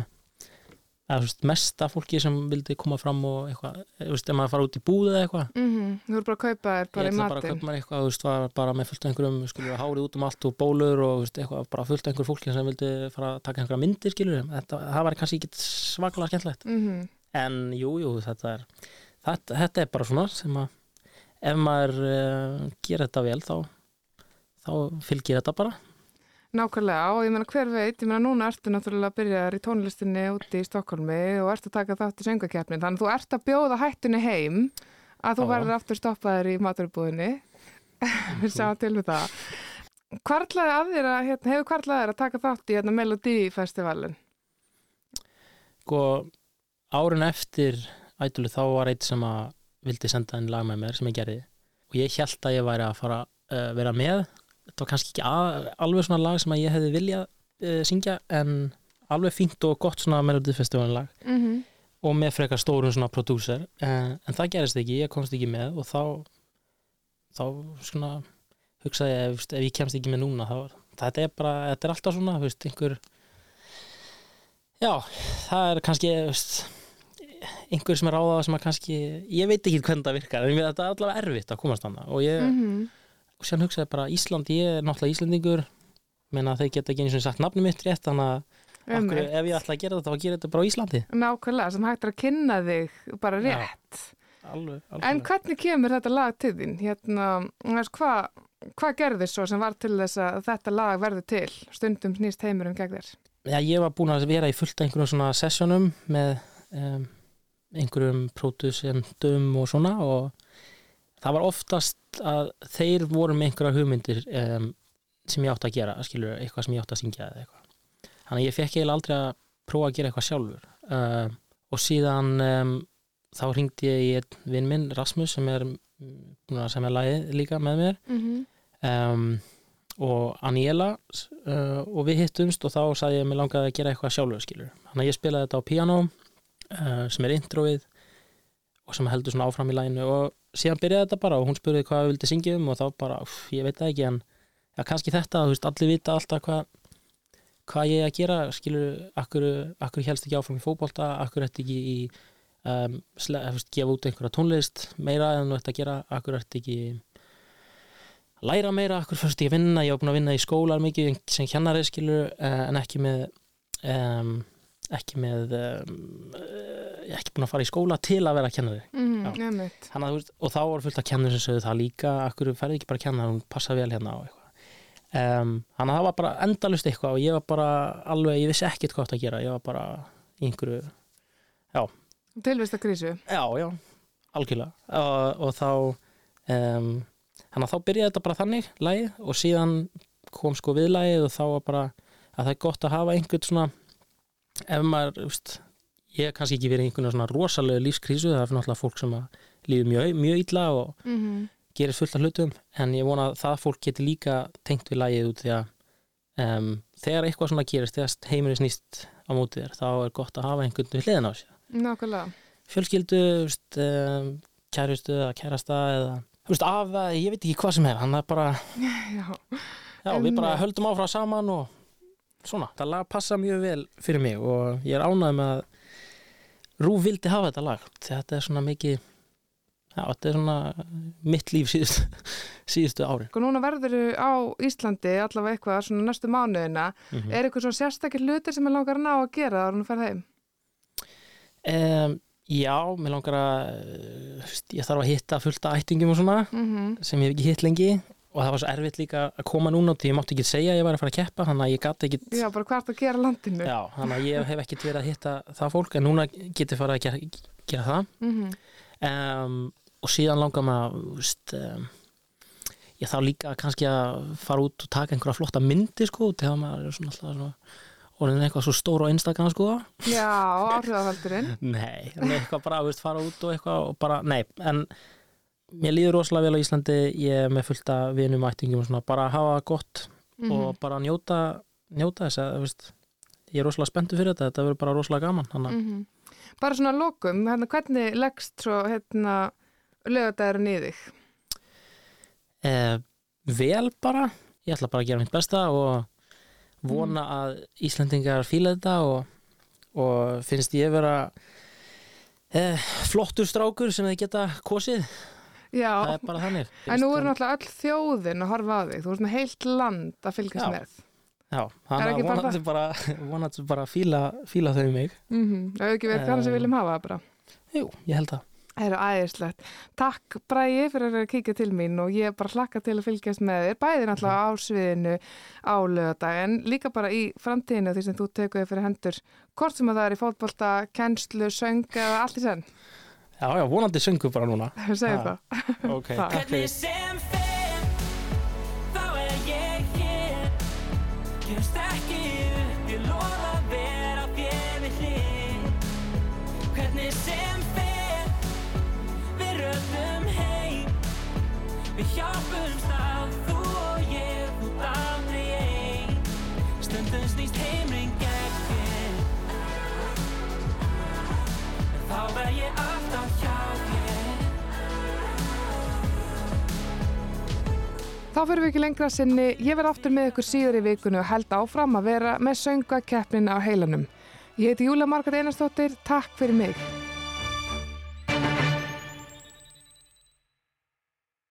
E: að, veist, mesta fólki sem vildi koma fram og eitthvað, ef maður fara út í búð eða eitthvað.
A: Mm Þú voru bara að kaupa þér bara
E: ég
A: í
E: ætla bara að kaupa mér eitthvað, þú veist, var bara með fullt af einhverjum, skilur, hárið út um allt og bólur og veist, eitthvað, bara fullt af einhver fólki sem vildi fara að taka einhverja myndir, skilur. Þetta, það var kannski ekki svaklega skemmtilegt.
A: Mm
E: en jú, jú, þetta er þetta, þetta er bara svona sem að ef maður uh, gerir þetta vel þá, þá fylgir þetta bara
A: Nákvæmlega, og ég meina, hver veit, ég meina, núna ertu náttúrulega að byrja í tónlistinni úti í Stokkólmi og ert að taka þátt í söngakeppnin, þannig að þú ert að bjóða hættunni heim að þú
E: já.
A: verður aftur stoppaður í maturubúðinni. Við sjáum til við það. Hvarlaði að þér að, hérna, hefur hvarlaði þér að taka þátt í hérna, Melodífestivalin?
E: sko árin eftir ætulu þá var eitt sem að vildi senda einn lag með mér sem ég gerði og ég held að ég væri að fara að uh, vera með þetta var kannski ekki alveg svona lag sem að ég hefði viljað uh, syngja en alveg fínt og gott svona melodifestivalin lag
A: Mm -hmm.
E: og með frekar stórum svona prodúser en, en það gerist ekki, ég komst ekki með og þá þá svona hugsaði ég, ef, ef ég kemst ekki með núna þá, þetta er bara, þetta er alltaf svona veist, einhver já, það er kannski veist, einhver sem er á það sem að kannski, ég veit ekki hvernig það virkar en þetta er allavega erfitt að komast hana og ég,
A: Mm
E: og sér hugsaði bara Ísland, ég er náttúrulega Íslandingur menna þeir geta ekki eins og sagt nafni mitt rétt þannig að okkur, ef ég ætla að gera þetta þá gera þetta bara á Íslandi
A: Nákvæmlega, sem hægt er að kynna þig bara rétt.
E: alveg,
A: En
E: alveg.
A: hvernig kemur þetta lag til þín? Hérna, hvað hva gerðist svo sem var til þess að þetta lag verður til? Stundum snýst heimurum gegn þér.
E: Já, ég var búin að vera í fullt einhverjum svona sessjónum með um, einhverjum pródusendum og svona og það var oftast að þeir voru með einhverja hugmyndir um, sem ég átti að gera, skilur, eitthvað sem ég átti að syngja eða eitthvað. Þannig að ég fekk eiginlega aldrei að prófa að gera eitthvað sjálfur um, og síðan um, þá ringdi ég í einn vinn minn, Rasmus, sem er að semja lagið líka með mér
A: Mm -hmm.
E: og Aniela uh, og við hittumst og þá sagði ég að mér langaði að gera eitthvað sjálfur skilur þannig að ég spilaði þetta á piano uh, sem er introið og sem heldur svona áfram í læginu og síðan byrjaði þetta bara og hún spurði hvað við vildi syngja um og þá bara, uff, ég veit það ekki en ja, kannski þetta, þú veist, allir vita alltaf hvað hvað ég er að gera skilur, akkur, akkur helst ekki áfram í fótbolta akkur eftir ekki í um, sle, hefst, gefa út einhverja tónlist meira en þú ert að gera, akkur eftir ekki læra meira, akkur fyrst að vinna ég búin að vinna í skólar mikið sem kennari skilur eh, en ekki með um, ekki með um, uh, ekki búin að fara í skóla til að vera kennari
A: mm,
E: Já.
A: einmitt.
E: Þannig, að, þú veist, og þá var fullt af kennur sem sögðu það líka akkur ferði ekki bara að kenna, hún passa vel hérna á eitthvað um, þannig að það var bara endalust eitthvað og ég var bara alveg, ég vissi ekkert hvað átt að gera ég var bara í einhverju
A: Tilvist að krísu.
E: já, já, algjörlega og, og þá um, þannig að þá byrjaði þetta bara þannig lagið og síðan kom sko viðlagið og þá var bara að það er gott að hafa einhvern svona ef maður, veist ég hef kannski ekki verið í einhvern svona rosalega lífskrísu það er náttúrulega fólk sem líður mjög, mjög illa og
A: Mm -hmm.
E: gerir fullt af hlutum en ég vona að það fólk geti líka tengt við lagið út því að um, þegar eitthvað svona gerist, þegar heimurinn snýst á móti þér, þá er gott að hafa einhvern við hliðin á sér
A: Nákvæmlega.
E: fjölskyldu, veist, um, kærustu eða kærasta eða veist, af, ég veit ekki hvað sem er hann er bara,
A: Já.
E: já, við bara höldum áfram saman og svona, það lag passa mjög vel fyrir mig og ég er ánægð með að Rú vildi hafa þetta lag. Þetta er svona mikið já, þetta er svona mitt líf síðustu, síðustu ári
A: Og núna verður á Íslandi allavega eitthvað svona næstu mánuðina.
E: mm
A: Er eitthvað svona sérstakir hlutir sem er langar að ná að gera ára hún ferð heim?
E: um, Já, mér langar að ég þarf að hitta fullt af ættingum og svona
A: Mm
E: sem ég hef ekki hitt lengi og það var svo erfitt líka að koma núna því ég mátti ekki segja að ég var að fara að keppa þannig að ég gati ekki
A: Já, bara hvað er að gera landinu?
E: Já, þannig að ég hef ekkert verið að hitta það fólk en núna getur farið að gera, gera það
A: Mm
E: um, og síðan langar maður um, ég þá líka kannski að fara út og taka einhverja flotta myndi sko þegar maður er svona alltaf svona orðin eitthvað svo stór á Instagram sko
A: Já, áhrifafaldurinn.
E: Nei, en eitthvað bara veist, fara út og eitthvað og bara, nei, en mér líður rosalega vel á Íslandi ég er með fullt af vinum og ættingum og svona, bara hafa gott
A: Mhm.
E: og bara njóta, njóta þess að, veist, ég er rosalega spenntur fyrir þetta, þetta verður bara rosalega gaman, að
A: Mhm. Bara svona að lokum, hérna, hvernig leggst svo hérna, lögadagurinn í þig?
E: eh, vel bara, ég ætla bara að gera mitt besta og vona
A: Mhm.
E: að Íslendingar fíla þetta og, og finnst ég vera eh, flottur strákur sem þið geta kosið,
A: Já,
E: það er bara þannig
A: en nú er náttúrulega öll þjóðin að horfa á þig. Þú ert með heilt land að fylgjast með.
E: Já,
A: Er
E: þannig að
A: bara
E: vonandi bara, vonandi bara fíla, fíla þau mig.
A: Mm Það hefur ekki verið hvernig sem við viljum hafa það bara.
E: Jú, ég held það.
A: Það eru æðislegt. Takk Bræði fyrir að kíkja til mín og ég bara hlakka til að fylgjast með þér. Bæði náttúrulega á sviðinu á lögadag en líka bara í framtíðinu því sem þú tekur þig fyrir hendur. Hvort sem að það er í fótbolta, kennslu, söng eða allt í senn.
E: Já, já, vonandi söngu bara núna.
A: Það segir
E: Ha.
A: það.
E: Ok,
A: Það.
E: takk fyrir.
D: Að við Við Við hjálpumst að Þú og ég Þú aldrei ein Stundum snýst heimring gegn þér En þá verð ég alltaf
A: Þá fyrir við ekki lengra sinni. Ég verð aftur með ykkur síður í vikunni og held áfram að vera með söngakeppnin á heilanum. Ég heiti Júlia Margrét Einarsdóttir. Takk fyrir mig.